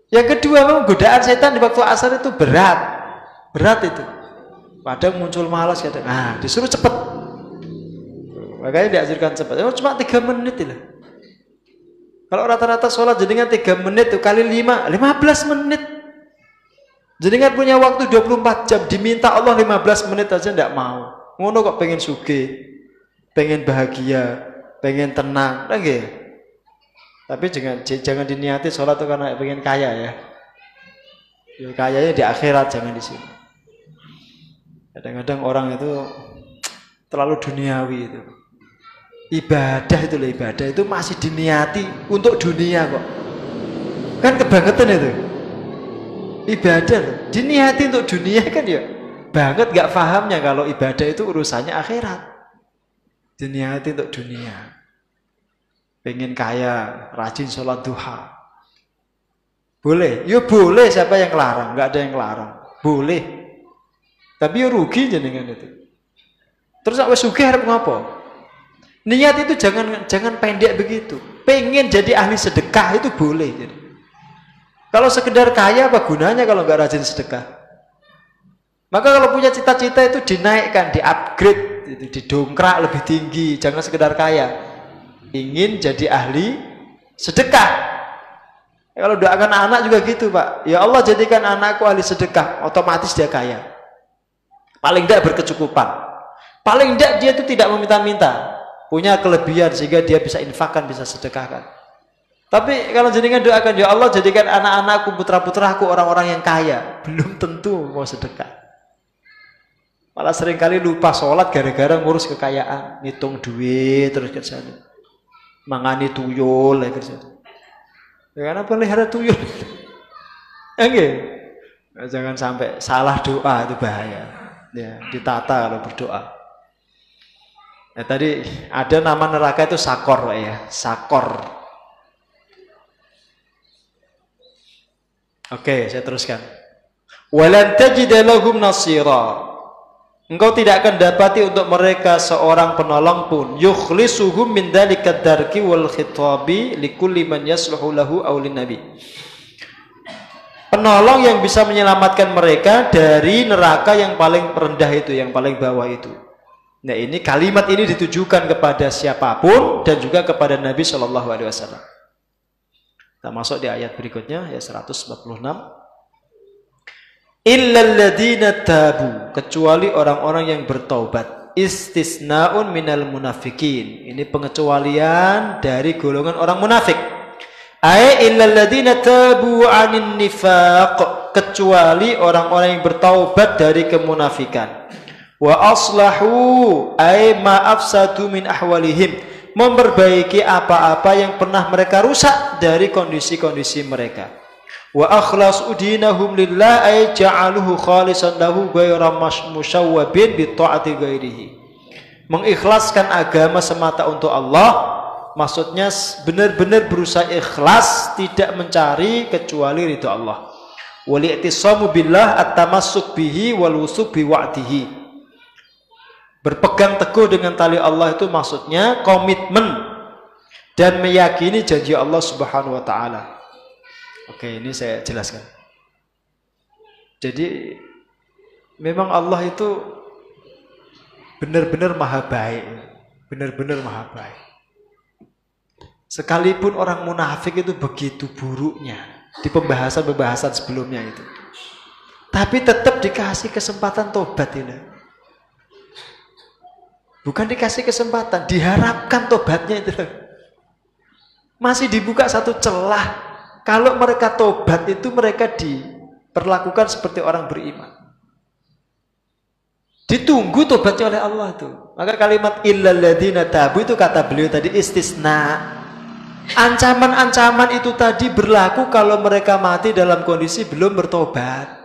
Yang kedua memang godaan setan di waktu asar itu berat. Berat itu. Padahal muncul malas kata, nah disuruh cepat. Makanya diajarkan cepat. Cuma tiga menit lah. Kalau rata-rata sholat jenengan tiga menit tuh kali lima, lima belas menit. Jenengan punya waktu 24 jam, diminta Allah 15 menit aja ndak mau. Ngono kok pengen suge, pengen bahagia, pengen tenang, lagi. Tapi jangan jangan diniati sholat itu karena pengen kaya ya. ya kayanya di akhirat jangan di sini. Kadang-kadang orang itu terlalu duniawi itu. Ibadah itu loh ibadah itu masih diniati untuk dunia kok. Kan kebangetan itu. Ibadah loh, diniati untuk dunia kan ya. Banget gak pahamnya kalau ibadah itu urusannya akhirat. Diniati untuk dunia pengen kaya, rajin sholat duha. Boleh, ya boleh siapa yang larang, nggak ada yang larang. Boleh. Tapi ya rugi jenengan itu. Terus apa suge harap ngapa? Niat itu jangan jangan pendek begitu. Pengen jadi ahli sedekah itu boleh jadi. Kalau sekedar kaya apa gunanya kalau nggak rajin sedekah? Maka kalau punya cita-cita itu dinaikkan, di-upgrade, didongkrak lebih tinggi, jangan sekedar kaya ingin jadi ahli sedekah. Ya, kalau doakan anak juga gitu pak. Ya Allah jadikan anakku ahli sedekah, otomatis dia kaya. Paling tidak berkecukupan. Paling tidak dia itu tidak meminta-minta. Punya kelebihan sehingga dia bisa infakkan, bisa sedekahkan. Tapi kalau jadikan doakan, ya Allah jadikan anak-anakku, putra-putraku orang-orang yang kaya. Belum tentu mau sedekah. Malah sering kali lupa sholat gara-gara ngurus kekayaan. Ngitung duit terus ke sana mangani tuyul ya kerja. Ya karena pelihara tuyul. Oke. Ya, Jangan sampai salah doa itu bahaya. Ya, ditata kalau berdoa. Ya, tadi ada nama neraka itu sakor ya, sakor. Oke, saya teruskan. Walan tajida lahum nasira. Engkau tidak akan dapati untuk mereka seorang penolong pun yukhlisuhum min dalika darki wal khitabi likulli man yasluhu lahu awlin nabi. Penolong yang bisa menyelamatkan mereka dari neraka yang paling rendah itu, yang paling bawah itu. Nah ini kalimat ini ditujukan kepada siapa pun dan juga kepada Nabi Shallallahu Alaihi Wasallam. Kita masuk di ayat berikutnya ya 146 illalladzina tabu kecuali orang-orang yang bertaubat istisnaun minal munafikin. Ini pengecualian dari golongan orang munafik. Ay illalladzina tabu anin nifaq kecuali orang-orang yang bertaubat dari kemunafikan. Wa aslahu ay ma'afsadu min ahwalihim. Memperbaiki apa-apa yang pernah mereka rusak dari kondisi-kondisi mereka wa akhlas udinahum lillah ay ja'aluhu khalisan lahu ghayra musyawwabin bi ta'ati ghairihi. Mengikhlaskan agama semata untuk Allah maksudnya benar-benar berusaha ikhlas tidak mencari kecuali ridho Allah. Wal i'tisamu billah at-tamassuk bihi wal wusuk bi wa'dihi. Berpegang teguh dengan tali Allah itu maksudnya komitmen dan meyakini janji Allah Subhanahu wa taala Oke, ini saya jelaskan. Jadi memang Allah itu benar-benar maha baik, benar-benar maha baik. Sekalipun orang munafik itu begitu buruknya di pembahasan-pembahasan sebelumnya itu. Tapi tetap dikasih kesempatan tobat ini. Bukan dikasih kesempatan, diharapkan tobatnya itu. Masih dibuka satu celah kalau mereka tobat itu mereka diperlakukan seperti orang beriman. Ditunggu tobatnya oleh Allah itu. Maka kalimat illalladzina tabu itu kata beliau tadi istisna. Ancaman-ancaman itu tadi berlaku kalau mereka mati dalam kondisi belum bertobat.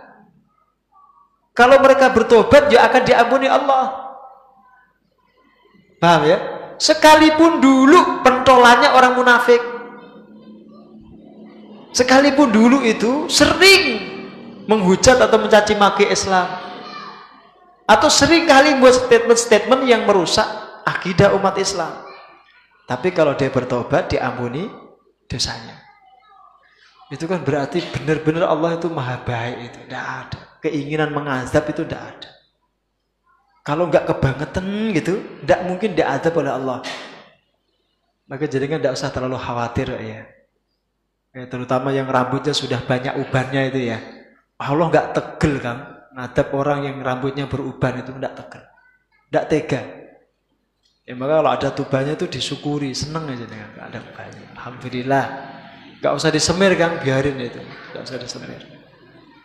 Kalau mereka bertobat, ya akan diampuni Allah. Paham ya? Sekalipun dulu pentolannya orang munafik. Sekalipun dulu itu sering menghujat atau mencaci maki Islam. Atau sering kali membuat statement-statement yang merusak akidah umat Islam. Tapi kalau dia bertobat, diampuni dosanya. Itu kan berarti benar-benar Allah itu maha baik itu. Tidak ada. Keinginan mengazab itu tidak ada. Kalau nggak kebangetan gitu, tidak mungkin diadab oleh Allah. Maka jadi kan tidak usah terlalu khawatir ya. Ya. Terutama yang rambutnya sudah banyak ubannya itu ya. Allah nggak tegel kan. Ngadap orang yang rambutnya beruban itu tidak tegel. Tidak tega. Ya maka kalau ada tubannya itu disyukuri, seneng aja dengan ada ubannya. Alhamdulillah. Gak usah disemir kan, biarin itu. Gak usah disemir.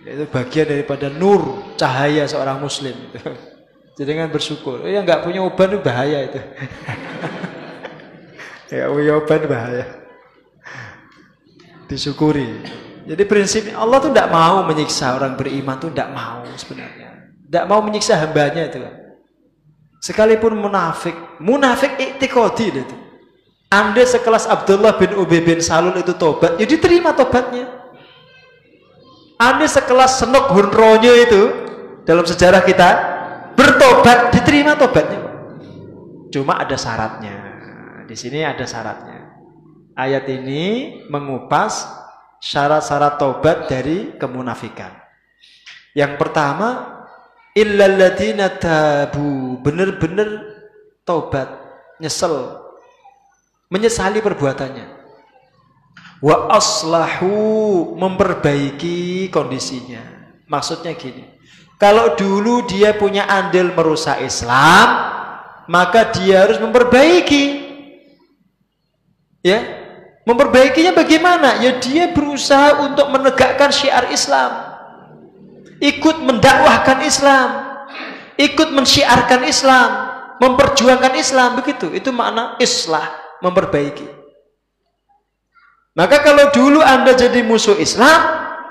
Ya, itu bagian daripada nur cahaya seorang muslim. Jadi kan bersyukur. Yang nggak punya uban itu bahaya itu. ya punya uban bahaya. Disyukuri. Jadi prinsipnya Allah tuh tidak mau menyiksa orang beriman tuh tidak mau sebenarnya. Tidak mau menyiksa hambanya itu Sekalipun munafik, munafik iktikodi itu. Anda sekelas Abdullah bin Ubay bin Salul itu tobat, ya diterima tobatnya. Anda sekelas Senok Hunronyo itu dalam sejarah kita bertobat, diterima tobatnya. Cuma ada syaratnya. Di sini ada syaratnya. Ayat ini mengupas syarat-syarat tobat dari kemunafikan. Yang pertama, illalladzina tabu, benar-benar tobat, nyesel menyesali perbuatannya. Wa aslahu memperbaiki kondisinya. Maksudnya gini. Kalau dulu dia punya andil merusak Islam, maka dia harus memperbaiki. Ya, memperbaikinya bagaimana? Ya dia berusaha untuk menegakkan syiar Islam. Ikut mendakwahkan Islam, ikut mensyiarkan Islam, memperjuangkan Islam begitu. Itu makna islah memperbaiki. Maka kalau dulu Anda jadi musuh Islam,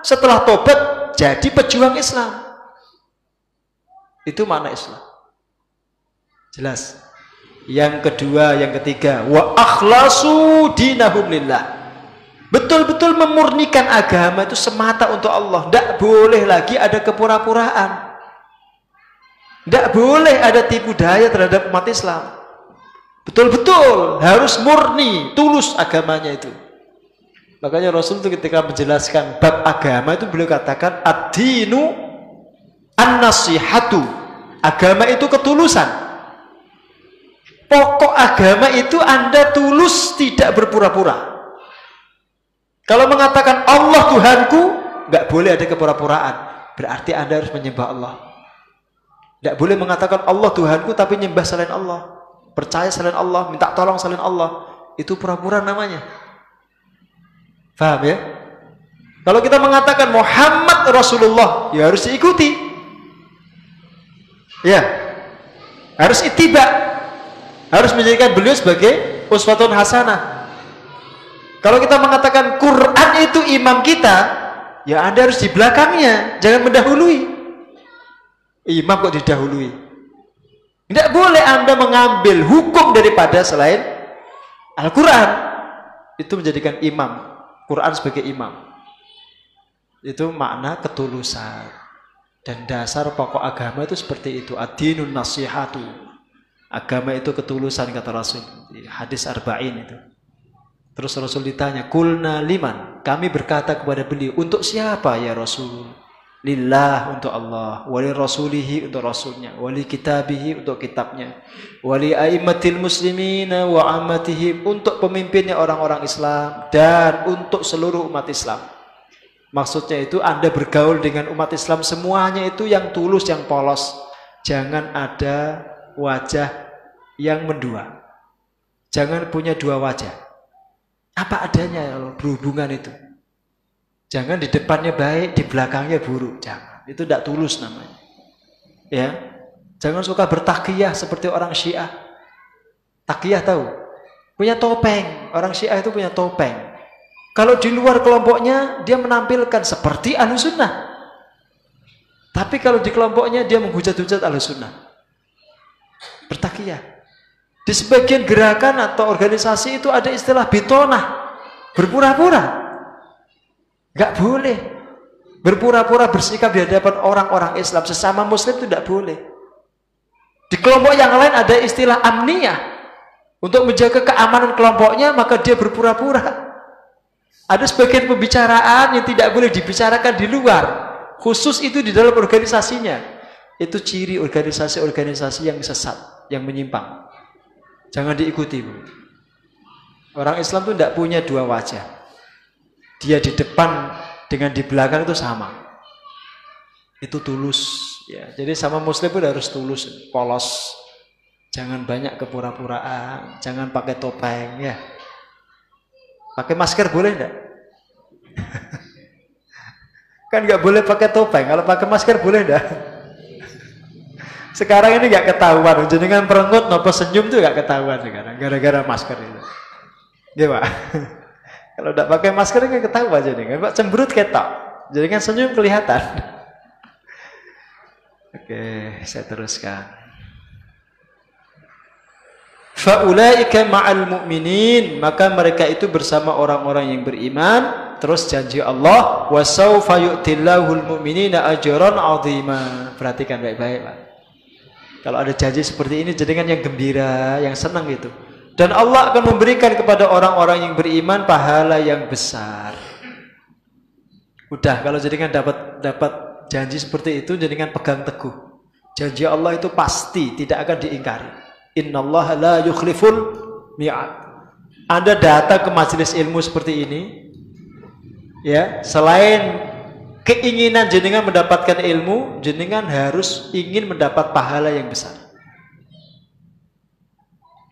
setelah tobat jadi pejuang Islam. Itu makna Islam. Jelas. Yang kedua, yang ketiga, wa akhlasu dinahum lillah. Betul-betul memurnikan agama itu semata untuk Allah. Tidak boleh lagi ada kepura-puraan. Tidak boleh ada tipu daya terhadap umat Islam. Betul-betul harus murni, tulus agamanya itu. Makanya Rasul itu ketika menjelaskan bab agama itu beliau katakan ad-dinu an-nasihatu. Agama itu ketulusan. Pokok agama itu Anda tulus tidak berpura-pura. Kalau mengatakan Allah Tuhanku, nggak boleh ada kepura-puraan. Berarti Anda harus menyembah Allah. Tidak boleh mengatakan Allah Tuhanku tapi menyembah selain Allah percaya selain Allah, minta tolong selain Allah, itu pura-pura namanya. Faham ya? Kalau kita mengatakan Muhammad Rasulullah, ya harus diikuti. Ya. Harus itiba. Harus menjadikan beliau sebagai uswatun hasanah. Kalau kita mengatakan Quran itu imam kita, ya Anda harus di belakangnya, jangan mendahului. Imam kok didahului? Tidak boleh Anda mengambil hukum daripada selain Al-Quran. Itu menjadikan imam. Quran sebagai imam. Itu makna ketulusan. Dan dasar pokok agama itu seperti itu. Adinun nasihatu. Agama itu ketulusan kata Rasul. Di hadis arba'in itu. Terus Rasul ditanya, Kulna liman. Kami berkata kepada beliau, untuk siapa ya Rasul? lillah untuk Allah, wali rasulihi untuk rasulnya, wali kitabihi untuk kitabnya, wali aimatil muslimina wa amatihim untuk pemimpinnya orang-orang Islam dan untuk seluruh umat Islam. Maksudnya itu Anda bergaul dengan umat Islam semuanya itu yang tulus, yang polos. Jangan ada wajah yang mendua. Jangan punya dua wajah. Apa adanya berhubungan itu. Jangan di depannya baik, di belakangnya buruk. Jangan. Itu tidak tulus namanya. Ya. Jangan suka bertakiyah seperti orang Syiah. Takiyah tahu? Punya topeng. Orang Syiah itu punya topeng. Kalau di luar kelompoknya dia menampilkan seperti ahlu sunnah. Tapi kalau di kelompoknya dia menghujat-hujat ahlu sunnah. Bertakiyah. Di sebagian gerakan atau organisasi itu ada istilah bitonah. Berpura-pura. Gak boleh. Berpura-pura bersikap di hadapan orang-orang Islam. Sesama muslim itu tidak boleh. Di kelompok yang lain ada istilah amniyah. Untuk menjaga keamanan kelompoknya maka dia berpura-pura. Ada sebagian pembicaraan yang tidak boleh dibicarakan di luar. Khusus itu di dalam organisasinya. Itu ciri organisasi-organisasi yang sesat, yang menyimpang. Jangan diikuti. Bu. Orang Islam itu tidak punya dua wajah. Dia di depan dengan di belakang itu sama. Itu tulus. Ya, jadi sama Muslim pun harus tulus, polos. Jangan banyak kepura-puraan, jangan pakai topeng ya. Pakai masker boleh enggak? kan nggak boleh pakai topeng. Kalau pakai masker boleh enggak? Sekarang ini nggak ketahuan. Jenengan perengut nopo senyum tuh nggak ketahuan sekarang gara-gara masker itu. Iya pak. Kalau tidak pakai masker nggak ketahuan jadi kan pak cemberut ketok. Kan senyum kelihatan. Oke, saya teruskan. Faulaika ma'al mu'minin maka mereka itu bersama orang-orang yang beriman terus janji Allah wasaufa yu'tillahul mu'minina ajran 'azima perhatikan baik-baik Pak kalau ada janji seperti ini jadikan yang gembira yang senang gitu dan Allah akan memberikan kepada orang-orang yang beriman pahala yang besar. Udah kalau jadikan dapat dapat janji seperti itu jadikan pegang teguh. Janji Allah itu pasti tidak akan diingkari. Innallaha la yukhliful mi'ad. Anda datang ke majelis ilmu seperti ini, ya, selain keinginan jenengan mendapatkan ilmu, jenengan harus ingin mendapat pahala yang besar.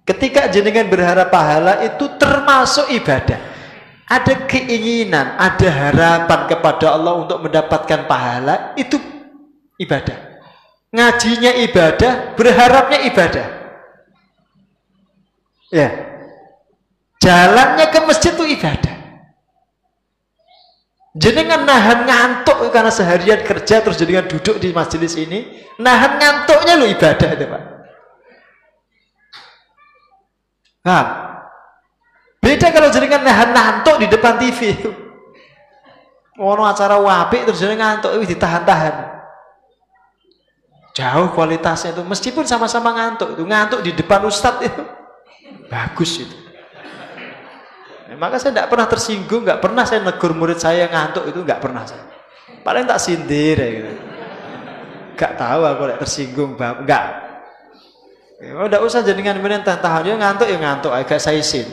Ketika jenengan berharap pahala itu termasuk ibadah. Ada keinginan, ada harapan kepada Allah untuk mendapatkan pahala, itu ibadah. Ngajinya ibadah, berharapnya ibadah. Ya. Jalannya ke masjid itu ibadah. Jenengan nahan ngantuk karena seharian kerja terus jenengan duduk di majelis ini, nahan ngantuknya lo ibadah itu, Pak. Nah, beda kalau jenengan nahan ngantuk di depan TV. Ono acara wabik terus jenengan ngantuk itu ditahan-tahan. Jauh kualitasnya itu meskipun sama-sama ngantuk itu ngantuk di depan ustadz itu Bagus itu. Ya, maka saya tidak pernah tersinggung, nggak pernah saya negur murid saya ngantuk itu nggak pernah saya. Paling tak sindir ya gitu. Gak tahu aku tidak tersinggung, nggak. Ya, udah usah jenengan menentang tahan dia ngantuk ya ngantuk, agak saya isin.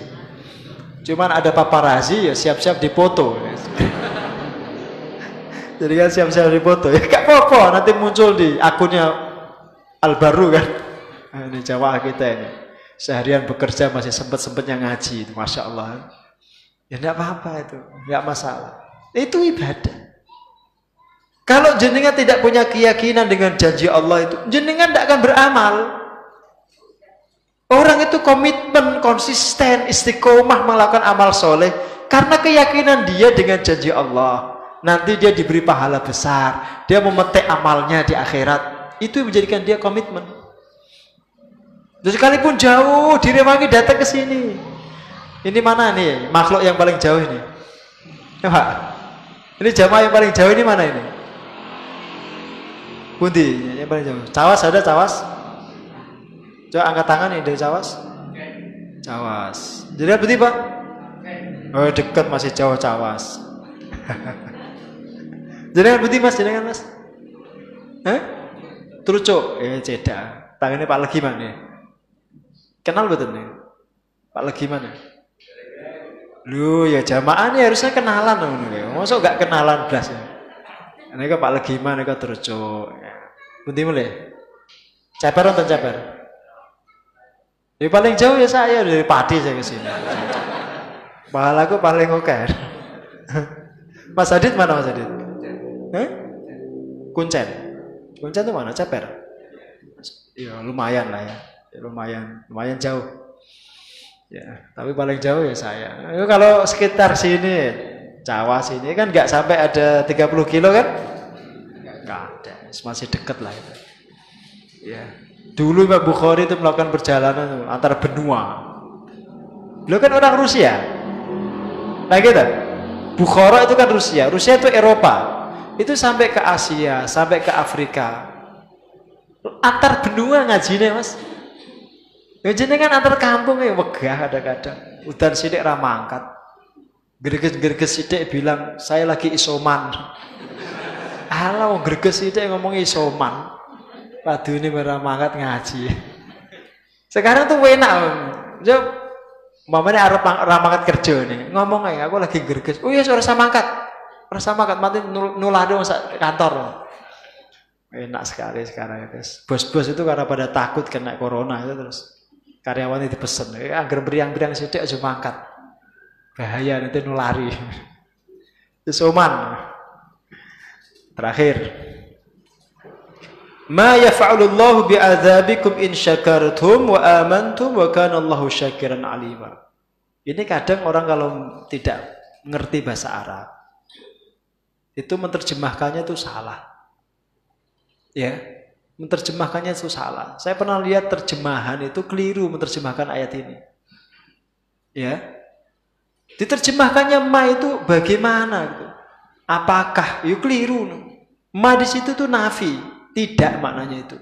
Cuman ada paparazi ya siap-siap dipoto. Jadi kan siap-siap dipoto ya gak apa-apa nanti muncul di akunnya Albaru kan. Nah, ini Jawa kita ini seharian bekerja masih sempat-sempatnya ngaji masya Allah ya tidak apa-apa itu. Nggak masalah. Itu ibadah. Kalau jenengan tidak punya keyakinan dengan janji Allah itu jenengan tidak akan beramal. Orang itu komitmen konsisten istiqomah melakukan amal soleh karena keyakinan dia dengan janji Allah. Nanti dia diberi pahala besar dia memetik amalnya di akhirat. Itu menjadikan dia komitmen. Jadi sekalipun jauh direwangi datang ke sini. Ini mana nih makhluk yang paling jauh ini? Ya Pak. Ini jamaah yang paling jauh ini mana ini? Bundi yang paling jauh. Cawas ada cawas? Coba angkat tangan nih dari cawas. Cawas. Jadi apa Pak? Oh dekat masih jauh cawas. Jadi apa mas? Jadi mas? Hah? Terucuk. Eh ceda. Tangannya Pak Lagi mana? Kenal betul nih? Pak lagi mana? Lu ya jamaah nih harusnya kenalan dong. Masa gak kenalan belas ya? Ini kok Pak mana kok terucuk. Bunti mulai. Ceper atau ceper? Ya paling jauh ya saya dari Pati saya ke sini. Pahalaku paling oke. Mas Adit mana Mas Adit? Eh? Kuncen. Kuncen itu mana? Ceper. Ya lumayan lah ya ya, lumayan lumayan jauh ya tapi paling jauh ya saya ya, kalau sekitar sini Jawa sini kan nggak sampai ada 30 kilo kan nggak ada masih dekat lah itu. Ya. Dulu Imam Bukhari itu melakukan perjalanan antara benua. Beliau kan orang Rusia. Nah gitu. Bukhara itu kan Rusia. Rusia itu Eropa. Itu sampai ke Asia, sampai ke Afrika. Antar benua ngajinya mas. Ngajinya kan antar kampung ya wegah kadang-kadang. Udan sidik ramangkat. Gerges-gerges sidik bilang, saya lagi isoman. Alah, gerges sidik ngomong isoman. Waduh ini ramangkat ngaji. Sekarang tuh enak. Jauh Mamanya arep ramangat kerja nih. Ngomong aja aku lagi gerges. Oh iya suara samangkat. Suara samangkat mati nulah dong kantor. Enak sekali sekarang itu. Bos-bos itu karena pada takut kena corona itu terus karyawan itu pesen. Eh, agar beriang-beriang sidik aja mangkat. Bahaya nanti nulari. Soman. Terakhir. Ma yaf'alullahu bi'adzabikum in syakartum wa amantum wa kana Allahu syakiran alima. Ini kadang orang kalau tidak ngerti bahasa Arab itu menerjemahkannya itu salah. Ya, menerjemahkannya itu salah. Saya pernah lihat terjemahan itu keliru menerjemahkan ayat ini. Ya. Diterjemahkannya ma itu bagaimana gitu. Apakah? Yuk keliru. Ma di situ tuh nafi. Tidak maknanya itu.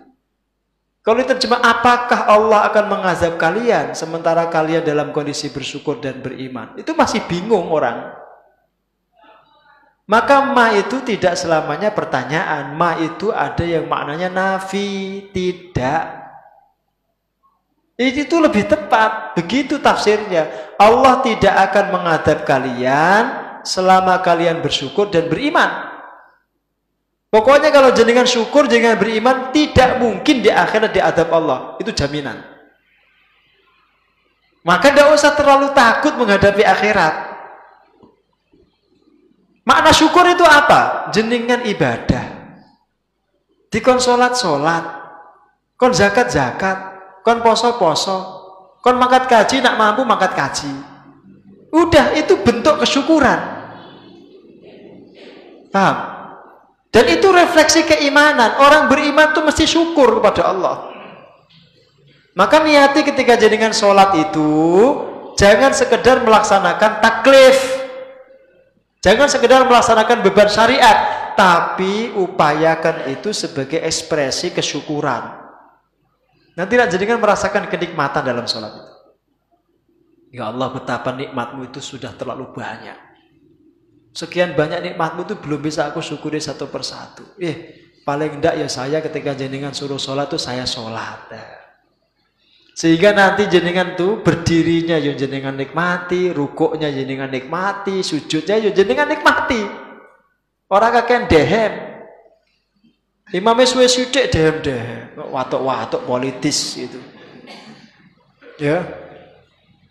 Kalau diterjemah apakah Allah akan mengazab kalian sementara kalian dalam kondisi bersyukur dan beriman? Itu masih bingung orang. Maka ma itu tidak selamanya pertanyaan. Ma itu ada yang maknanya nafi, tidak. Itu lebih tepat. Begitu tafsirnya. Allah tidak akan mengadab kalian selama kalian bersyukur dan beriman. Pokoknya kalau jenengan syukur, jenengan beriman, tidak mungkin di akhirat diadab Allah. Itu jaminan. Maka tidak usah terlalu takut menghadapi akhirat. Makna syukur itu apa? Jenengan ibadah. Dikon sholat sholat, kon zakat zakat, kon poso poso, kon makat kaji nak mampu makat kaji. Udah itu bentuk kesyukuran. Paham? Dan itu refleksi keimanan. Orang beriman itu mesti syukur kepada Allah. Maka niati ketika jenengan sholat itu, jangan sekedar melaksanakan taklif. Jangan sekedar melaksanakan beban syariat. Tapi upayakan itu sebagai ekspresi kesyukuran. Nanti jenengan merasakan kenikmatan dalam sholat itu. Ya Allah betapa nikmatmu itu sudah terlalu banyak. Sekian banyak nikmatmu itu belum bisa aku syukuri satu persatu. Eh, paling enggak ya saya ketika jenengan suruh sholat tuh saya sholat. Sehingga nanti jenengan tuh berdirinya ya jenengan nikmati, rukuknya jenengan nikmati, sujudnya ya jenengan nikmati. Orang kakek dehem. Imamnya suwe sudik dehem dehem. Watuk-watuk politis itu. Ya.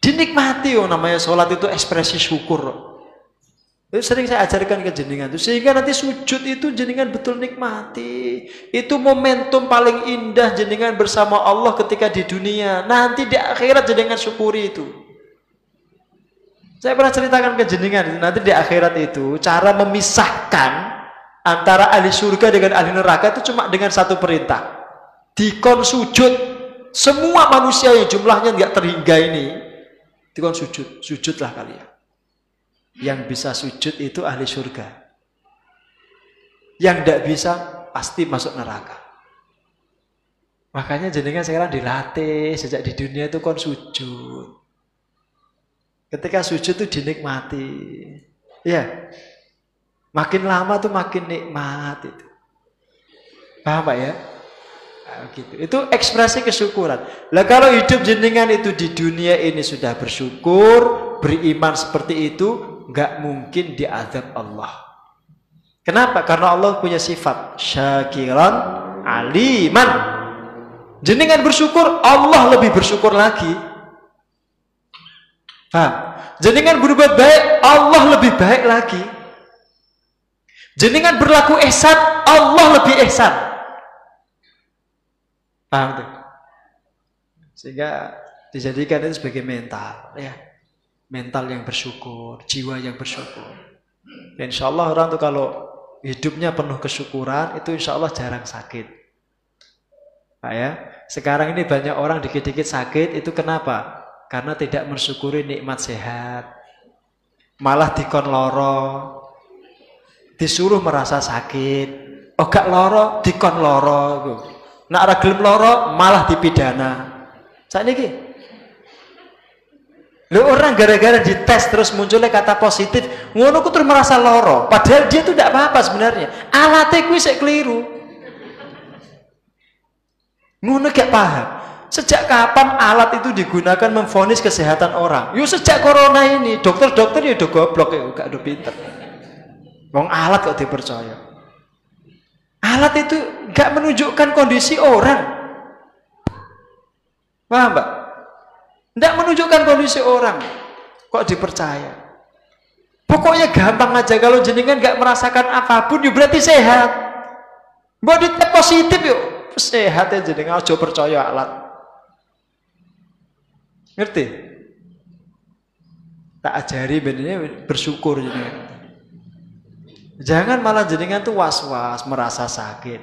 Dinikmati oh namanya sholat itu ekspresi syukur. Itu sering saya ajarkan ke jenengan itu sehingga nanti sujud itu jenengan betul nikmati. Itu momentum paling indah jenengan bersama Allah ketika di dunia. Nanti di akhirat jenengan syukuri itu. Saya pernah ceritakan ke jenengan nanti di akhirat itu cara memisahkan antara ahli surga dengan ahli neraka itu cuma dengan satu perintah. Dikon sujud semua manusia yang jumlahnya nggak terhingga ini dikon sujud, sujudlah kalian. Yang bisa sujud itu ahli surga. Yang tidak bisa pasti masuk neraka. Makanya jenengan sekarang dilatih sejak di dunia itu kon sujud. Ketika sujud itu dinikmati. Ya. Makin lama tuh makin nikmat itu. Paham Pak ya? Nah, gitu. Itu ekspresi kesyukuran. Lah kalau hidup jenengan itu di dunia ini sudah bersyukur, beriman seperti itu, nggak mungkin diazab Allah. Kenapa? Karena Allah punya sifat syakiran aliman. Jenengan bersyukur, Allah lebih bersyukur lagi. Paham? Jenengan berbuat baik, Allah lebih baik lagi. Jenengan berlaku ihsan, Allah lebih ihsan. Paham? Sehingga dijadikan itu sebagai mental, ya mental yang bersyukur, jiwa yang bersyukur. Dan insya Allah orang tuh kalau hidupnya penuh kesyukuran, itu insya Allah jarang sakit. Pak ya, sekarang ini banyak orang dikit-dikit sakit, itu kenapa? Karena tidak mensyukuri nikmat sehat. Malah dikon loro, disuruh merasa sakit. Oh gak loro, dikon loro. Nak ora loro, malah dipidana. Saat ini Lu orang gara-gara dites terus munculnya kata positif, ngono ku terus merasa loro. Padahal dia tuh tidak apa-apa sebenarnya. Alatnya kuwi sik keliru. Ngono gak paham. Sejak kapan alat itu digunakan memfonis kesehatan orang? Yo sejak corona ini, dokter-dokter ya udah goblok ya, gak udah pinter. Wong alat kok dipercaya. Alat itu gak menunjukkan kondisi orang. Paham, Mbak? Tidak menunjukkan kondisi orang. Kok dipercaya? Pokoknya gampang aja kalau jenengan nggak merasakan apa pun, ya berarti sehat. Body positif yuk, sehat ya jenengan aja percaya alat. Ngerti? Tak ajari benernya bersyukur jenengan. Jangan malah jenengan tuh was-was merasa sakit.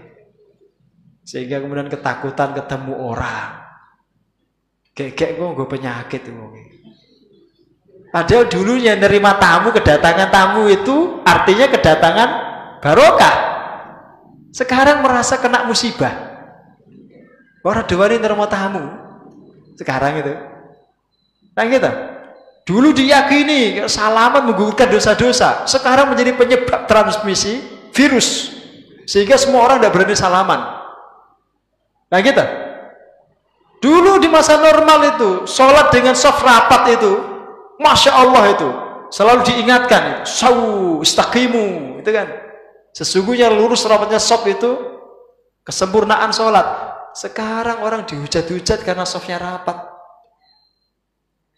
Sehingga kemudian ketakutan ketemu orang. Kayak gue gue penyakit gue. Padahal dulunya nerima tamu, kedatangan tamu itu artinya kedatangan barokah. Sekarang merasa kena musibah. Orang dua ini nerima tamu. Sekarang itu. Nah gitu. Dulu diyakini salaman menggugurkan dosa-dosa. Sekarang menjadi penyebab transmisi virus. Sehingga semua orang tidak berani salaman. Nah gitu. Dulu di masa normal itu, sholat dengan soft rapat itu, masya Allah itu, selalu diingatkan, sau istaqimu, itu kan. Sesungguhnya lurus rapatnya soft itu kesempurnaan sholat. Sekarang orang dihujat-hujat karena softnya rapat.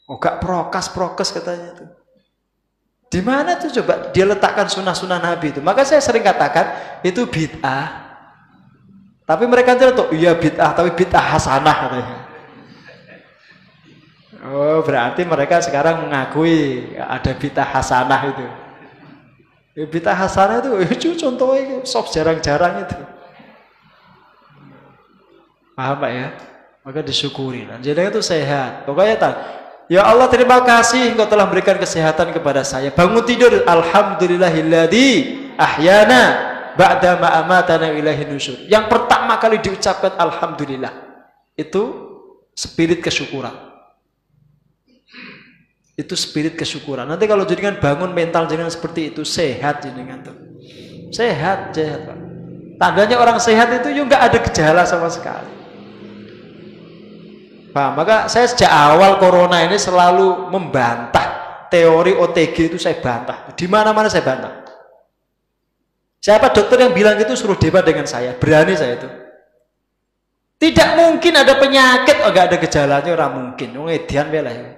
Oh gak prokas prokes katanya itu. Di mana tuh coba dia letakkan sunnah-sunnah Nabi itu? Maka saya sering katakan itu bid'ah tapi mereka tahu, iya bid'ah, tapi bid'ah hasanah katanya. Oh, berarti mereka sekarang mengakui ada bid'ah hasanah itu. Ya, bid'ah hasanah itu, itu contohnya sob jarang-jarang itu. Paham Pak ya? Maka disyukuri. Jadi itu sehat. Pokoknya tak. Ya Allah terima kasih engkau telah memberikan kesehatan kepada saya. Bangun tidur. Alhamdulillahilladzi ahyana ba'da ma amatana ilahi nusyur. Yang pertama kali diucapkan alhamdulillah. Itu spirit kesyukuran. Itu spirit kesyukuran. Nanti kalau jenengan bangun mental jenengan seperti itu sehat jenengan tuh. Sehat, sehat. Tandanya orang sehat itu juga ada gejala sama sekali. Pak, maka saya sejak awal corona ini selalu membantah teori OTG itu saya bantah. Di mana-mana saya bantah. Siapa dokter yang bilang itu suruh debat dengan saya? Berani saya itu. Tidak mungkin ada penyakit, oh gak ada gejalanya orang mungkin. Oh edian bela ya.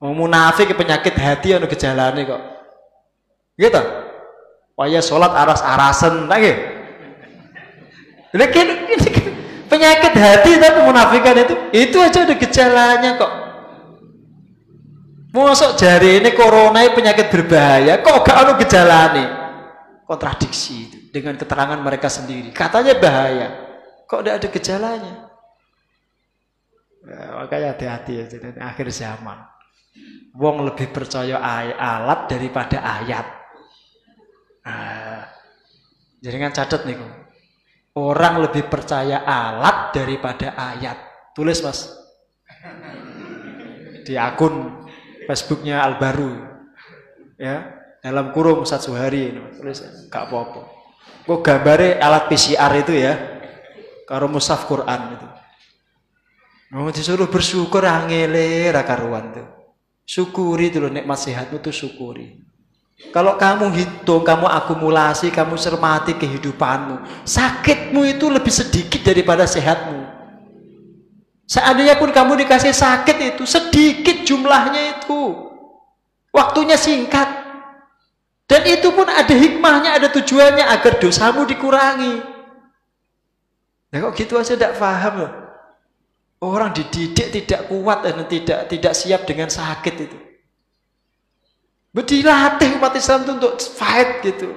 Mau munafik penyakit hati ada gejalanya kok. Gitu. Waya sholat aras-arasan lagi. Ini ini penyakit hati tapi munafikan itu itu aja ada gejalanya kok. Masuk jari ini corona penyakit berbahaya, kok gak ada gejalanya? Kontradiksi itu dengan keterangan mereka sendiri. Katanya bahaya, kok tidak ada gejalanya? Ya, makanya hati-hati ya, jadi akhir zaman. Wong lebih percaya alat daripada ayat. Nah, kan catat nih, orang lebih percaya alat daripada ayat. Tulis mas di akun Facebooknya Albaru, ya dalam kurung Ustaz Suhari ini tulis gak apa-apa. Kok gambare alat PCR itu ya? Karo musaf Quran itu. Mau disuruh bersyukur angele rakaruan tuh. Syukuri dulu nikmat sehatmu tuh syukuri. Kalau kamu hitung, kamu akumulasi, kamu cermati kehidupanmu, sakitmu itu lebih sedikit daripada sehatmu. Seandainya pun kamu dikasih sakit itu sedikit jumlahnya itu, waktunya singkat. Dan itu pun ada hikmahnya, ada tujuannya agar dosamu dikurangi. Ya kok gitu aja tidak paham loh. Orang dididik tidak kuat dan tidak tidak siap dengan sakit itu. Dilatih umat Islam itu untuk fight gitu.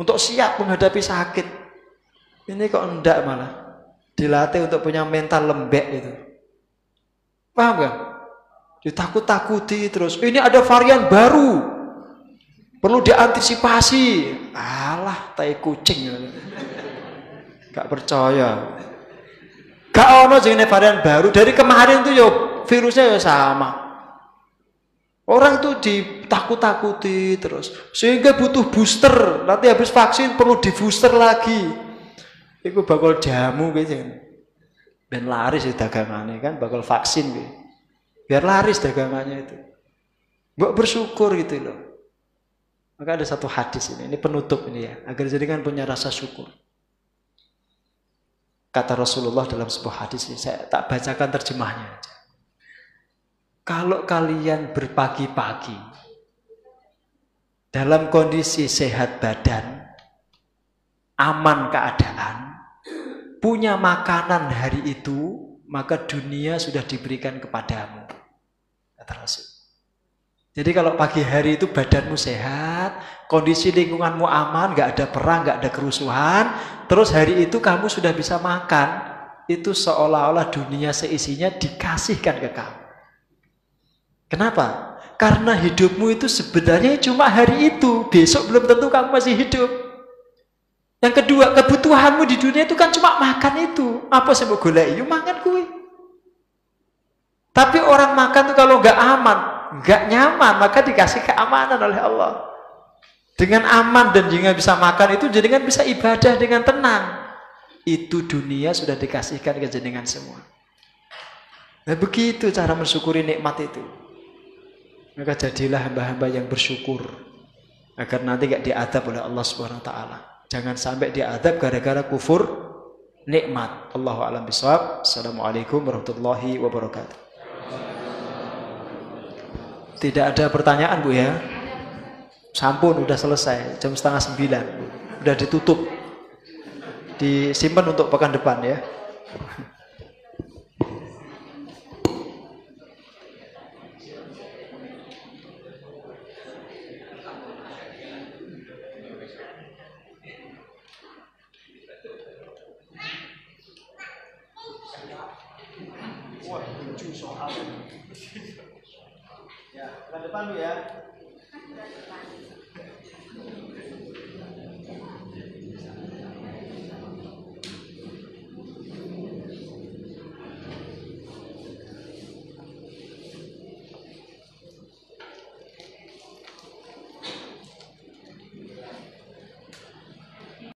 untuk siap menghadapi sakit. Ini kok enggak malah dilatih untuk punya mental lembek itu. Paham gak? Ditakut-takuti terus. Ini ada varian baru. Perlu diantisipasi. Alah, tai kucing. Gak percaya. Gak ono jenenge varian baru. Dari kemarin tuh yo virusnya ya sama. Orang tuh ditakut-takuti terus. Sehingga butuh booster. Nanti habis vaksin perlu di booster lagi. Iku bakal jamu gitu. Dan laris di dagangannya kan bakal vaksin gitu. Biar laris dagangannya itu. Mbok bersyukur gitu loh. Maka ada satu hadis ini, ini penutup ini ya, agar jadikan punya rasa syukur. Kata Rasulullah dalam sebuah hadis ini, saya tak bacakan terjemahnya aja. Kalau kalian berpagi-pagi dalam kondisi sehat badan, aman keadaan, punya makanan hari itu, maka dunia sudah diberikan kepadamu. Kata Rasul. Jadi kalau pagi hari itu badanmu sehat, kondisi lingkunganmu aman, nggak ada perang, nggak ada kerusuhan, terus hari itu kamu sudah bisa makan, itu seolah-olah dunia seisinya dikasihkan ke kamu. Kenapa? Karena hidupmu itu sebenarnya cuma hari itu. Besok belum tentu kamu masih hidup. Yang kedua, kebutuhanmu di dunia itu kan cuma makan itu. Apa sih mau golek? Yuk makan kue. Tapi orang makan tuh kalau nggak aman, nggak nyaman, maka dikasih keamanan oleh Allah. Dengan aman dan juga bisa makan itu kan bisa ibadah dengan tenang. Itu dunia sudah dikasihkan ke jenengan semua. Nah begitu cara mensyukuri nikmat itu. Maka jadilah hamba-hamba yang bersyukur agar nanti gak diadab oleh Allah Subhanahu wa taala. Jangan sampai diadab gara-gara kufur nikmat. Allahu a'lam bishawab. Assalamualaikum warahmatullahi wabarakatuh. Tidak ada pertanyaan Bu ya? Sampun udah selesai jam setengah sembilan. Udah ditutup. Disimpan untuk pekan depan ya. depan lu ya.